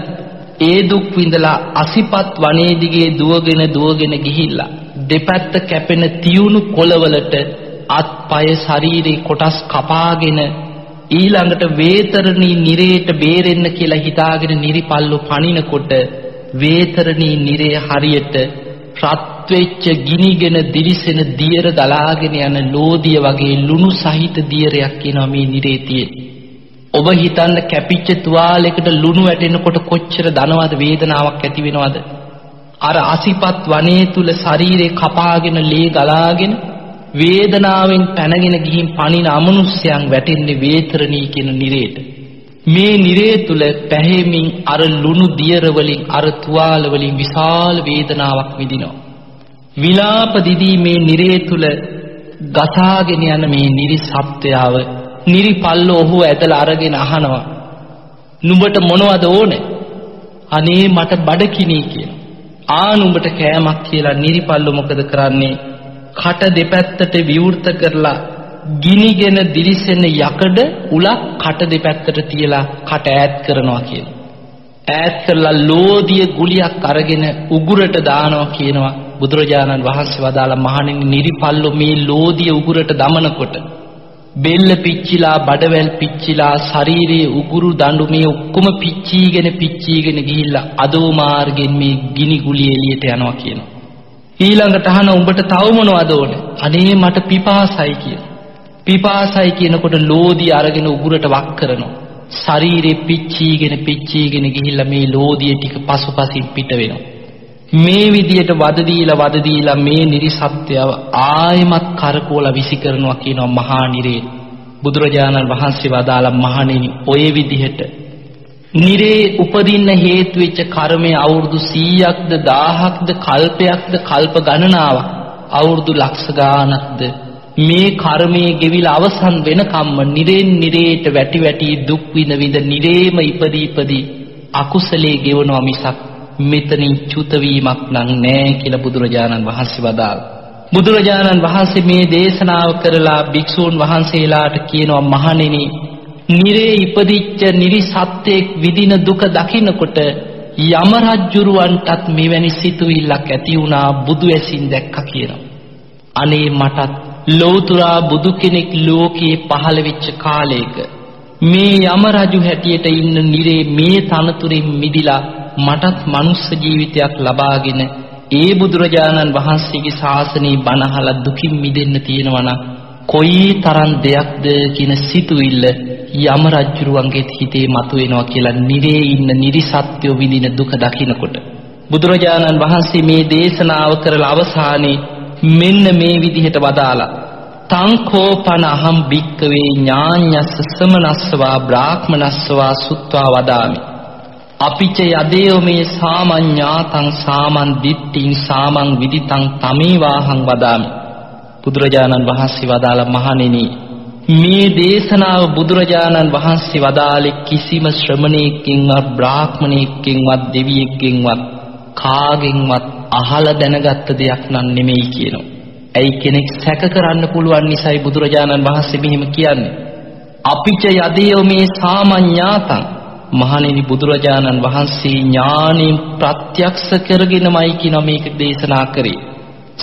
ඒ දුක් විඳලා අසිපත් වනේ දිගේ දුවගෙන දුවගෙන ගිහිල්ලා දෙපැත්ත කැපෙන තියුණු කොළවලට අත්පය ශරීරේ කොටස් කපාගෙන ඊළඟට වේතරණී නිරේට බේරෙන්න කියලා හිතාගෙන නිරිපල්ලු පනිනකොට වේතරණී නිරේ හරියට රත් වෙච්ච ගිනිගෙන දිලිසෙන දියර දලාගෙන යන ලෝදිය වගේ ලුණු සහිත දියරයක් කියනවා මේ නිරේ තියෙන්නේ. ඔබ හිතන්න කැපිච්ච තුවාලයකට ලුණු වැටෙනකොට කොච්චර දනවද වේදනාවක් ඇති වෙනවද? අර අසිපත් වනයේ තුල ශරීරේ කපාගෙන ලේ ගලාගෙන වේදනාවෙන් පැනගෙන ගිහින් පණින අමනුෂ්‍යයන් වැටෙන්නේ වේතරණී කියන නිරේට. මේ නිරේ තුල පැහැමින් අර ලුණු දියර වලින් අර තුවාල වලින් විශාල වේදනාවක් විඳිනවා. විලාප දිදී මේ නිරේ තුල ගසාගෙන යන මේ නිරි සත්‍යයව නිරි පල්ල ඔහු ඇදලා අරගෙන අහනවා. නුඹට මොනවද ඕනේ? අනේ මට බඩකිනී කියලා. ආ නුඹට කෑමක් කියලා නිරිපල්ල මොකද කරන්නේ? කට දෙපැත්තට විවෘත කරලා ගිනිගෙන දිලිසෙන යකඩ උලක් කට දෙපැත්තට තියලා කට ඈත් කරනවා කියන. ඈත් කරලා ලෝදිය ගුලියක් අරගෙන උගුරට දානවා කියනවා බුදුරජාණන් වහන්සේ වදාළ මහණෙනි නිරිපල්ලෝ මේ ලෝදිය උගුරට දමනකොට බෙල්ල පිච්චිලා බඩවැල් පිච්චිලා ශරීරයේ උගුරු දඬු මේ ඔක්කොම පිච්චීගෙන පිච්චීගෙන ගිහිල්ලා අදෝ මාර්ගෙන් මේ ගිනි ගුලිය එළියට යනවා කියනවා. ඊළඟට අහන උඹට තව මොනවද ඕනේ? අනේ මට පිපාසයි කියලා. පිපාසයි කියනකොට ලෝදිය අරගෙන උගුරට වක් කරනවා. ශරීරේ පිච්චීගෙන පිච්චීගෙන ගිහිල්ලා මේ ලෝදිය ටික පසුපසින් පිට වෙනවා. මේ විදියට වද දීලා වද දීලා මේ නිරිසත්‍යව ආයමත් කරකෝලා විසි කරනවා කියනවා මහා නිරේ. බුදුරජාණන් වහන්සේ වදාලා මහණෙනි ඔය විදිහට නිරේ උපදින්න හේතු වෙච්ච කර්මය අවුරුදු 100ක්ද 1000ක්ද කල්පයක්ද කල්ප ගණනාවක් අවුරුදු ලක්ෂ ගාණක්ද මේ කර්මයේ ගෙවිලා අවසන් වෙනකම්ම නිරෙන් නිරේට වැටි වැටි දුක් විඳ විඳ නිරේම ඉපදී ඉපදී අකුසලයේ ගෙවනවා මිසක් මෙතනින් චුත වීමක් නම් නෑ කියලා බුදුරජාණන් වහන්සේ වදාළා. බුදුරජාණන් වහන්සේ මේ දේශනාව කරලා භික්ෂූන් වහන්සේලාට කියනවා මහණෙනි නිරේ ඉපදිච්ච නිරිසත්යෙක් විදින දුක දකිනකොට යම රජ්ජුරුවන්ටත් මෙවැනි සිතුවිල්ලක් ඇති වුණා බුදු ඇසින් දැක්ක කියනවා. අනේ මටත් ලෝතුරා බුදු කෙනෙක් ලෝකයේ පහළ වෙච්ච කාලයක මේ යම රජු හැටියට ඉන්න නිරේ මේ තනතුරින් මිදිලා මටත් මනුස්ස ජීවිතයක් ලබාගෙන ඒ බුදුරජාණන් වහන්සේගේ ශාසනයේ බණහලා දුකින් මිදෙන්න තියෙනවා නම් කොයි තරම් දෙයක්ද කියන සිතුවිල්ල යම රජුරුවන්ගේ හිතේ මතුවෙනවා කියලා නිරේ ඉන්න නිරිසත්‍යෝ විඳින දුක දකිනකොට. බුදුරජාණන් වහන්සේ මේ දේශනාව කරලා අවසානයේ මෙන්න මේ විදිහට වදාලා. තං කෝපන අහම් භික්කවේ ඥාඤ්ඤස්ස සමනස්සවා බ්‍රාහ්මනස්සවා සුත්වා වදාමි. අපිච යදේව මේ සාමඤ්ඤාතං සාමන් දිට්ඨින් සාමං විදිතං තමේවාහං වදාමි. බුදුරජාණන් වහන්සේ වදාළ මහණෙනි මේ දේශනාව බුදුරජාණන් වහන්සේ වදාළේ කිසිම ශ්‍රමණයෙක්ගෙන්වත් බ්‍රාහ්මණයෙක්ගෙන්වත් දෙවියෙක්ගෙන්වත් කාගෙන්වත් අහලා දැනගත්ත දෙයක් නන් නෙමෙයි කියනවා. ඇයි කෙනෙක් සැක කරන්න පුළුවන් නිසායි බුදුරජාණන් වහන්සේ මෙහිම කියන්නේ. අපිච යදේව මේ සාමඤ්ඤාතං මහණෙනි බුදුරජාණන් වහන්සේ ඥාණයෙන් ප්‍රත්‍යක්ෂ කරගෙනමයි කියන මේක දේශනා කරේ.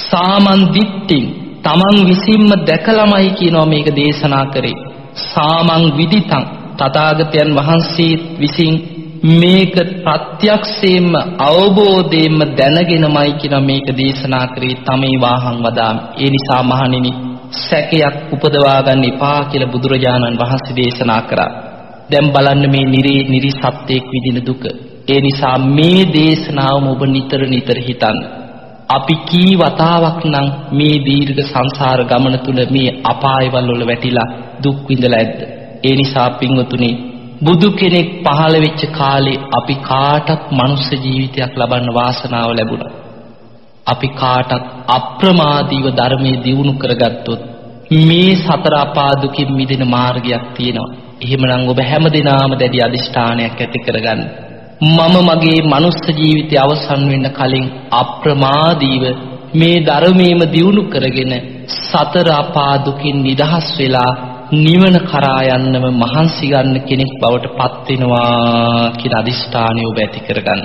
සාමන් දිට්ඨින් තමන් විසින්ම දැකලමයි කියනවා මේක දේශනා කරේ. සාමං විදිතං තථාගතයන් වහන්සේ විසින් මේක ප්‍රත්‍යක්ෂයෙන්ම අවබෝධයෙන්ම දැනගෙනමයි කියන මේක දේශනා කරේ තමේ වාහං වදාම්. ඒ නිසා මහණෙනි සැකයක් උපදවා ගන්න එපා කියලා බුදුරජාණන් වහන්සේ දේශනා කරා. දැන් බලන්න මේ නිරේ නිරි සත්‍යයක් විදින දුක. ඒ නිසා මේ දේශනාවම ඔබ නිතර නිතර හිතන්න. අපි කී වතාවක් නම් මේ දීර්ඝ සංසාර ගමන තුල මේ අපායවල වල වැටිලා දුක් විඳලා ඇද්ද? ඒ නිසා පින්වතුනි බුදු කෙනෙක් පහළ වෙච්ච කාලේ අපි කාටත් මනුස්ස ජීවිතයක් ලබන්න වාසනාව ලැබුණා. අපි කාටත් අප්‍රමාදීව ධර්මයේ දියුණු කරගත්තොත් මේ සතර අපා දුකින් මිදෙන මාර්ගයක් තියෙනවා. එහෙමනම් ඔබ හැමදිනාම දැඩි අදිෂ්ඨානයක් ඇති කරගන්න. මම මගේ මනුස්ස ජීවිතය අවසන් වෙන්න කලින් අප්‍රමාදීව මේ ධර්මයේම දියුණු කරගෙන සතර අපා දුකින් නිදහස් වෙලා නිවන කරා යන්නම මහන්සි ගන්න කෙනෙක් බවට පත් වෙනවා කියන අදිෂ්ඨානය ඔබ ඇති කරගන්න.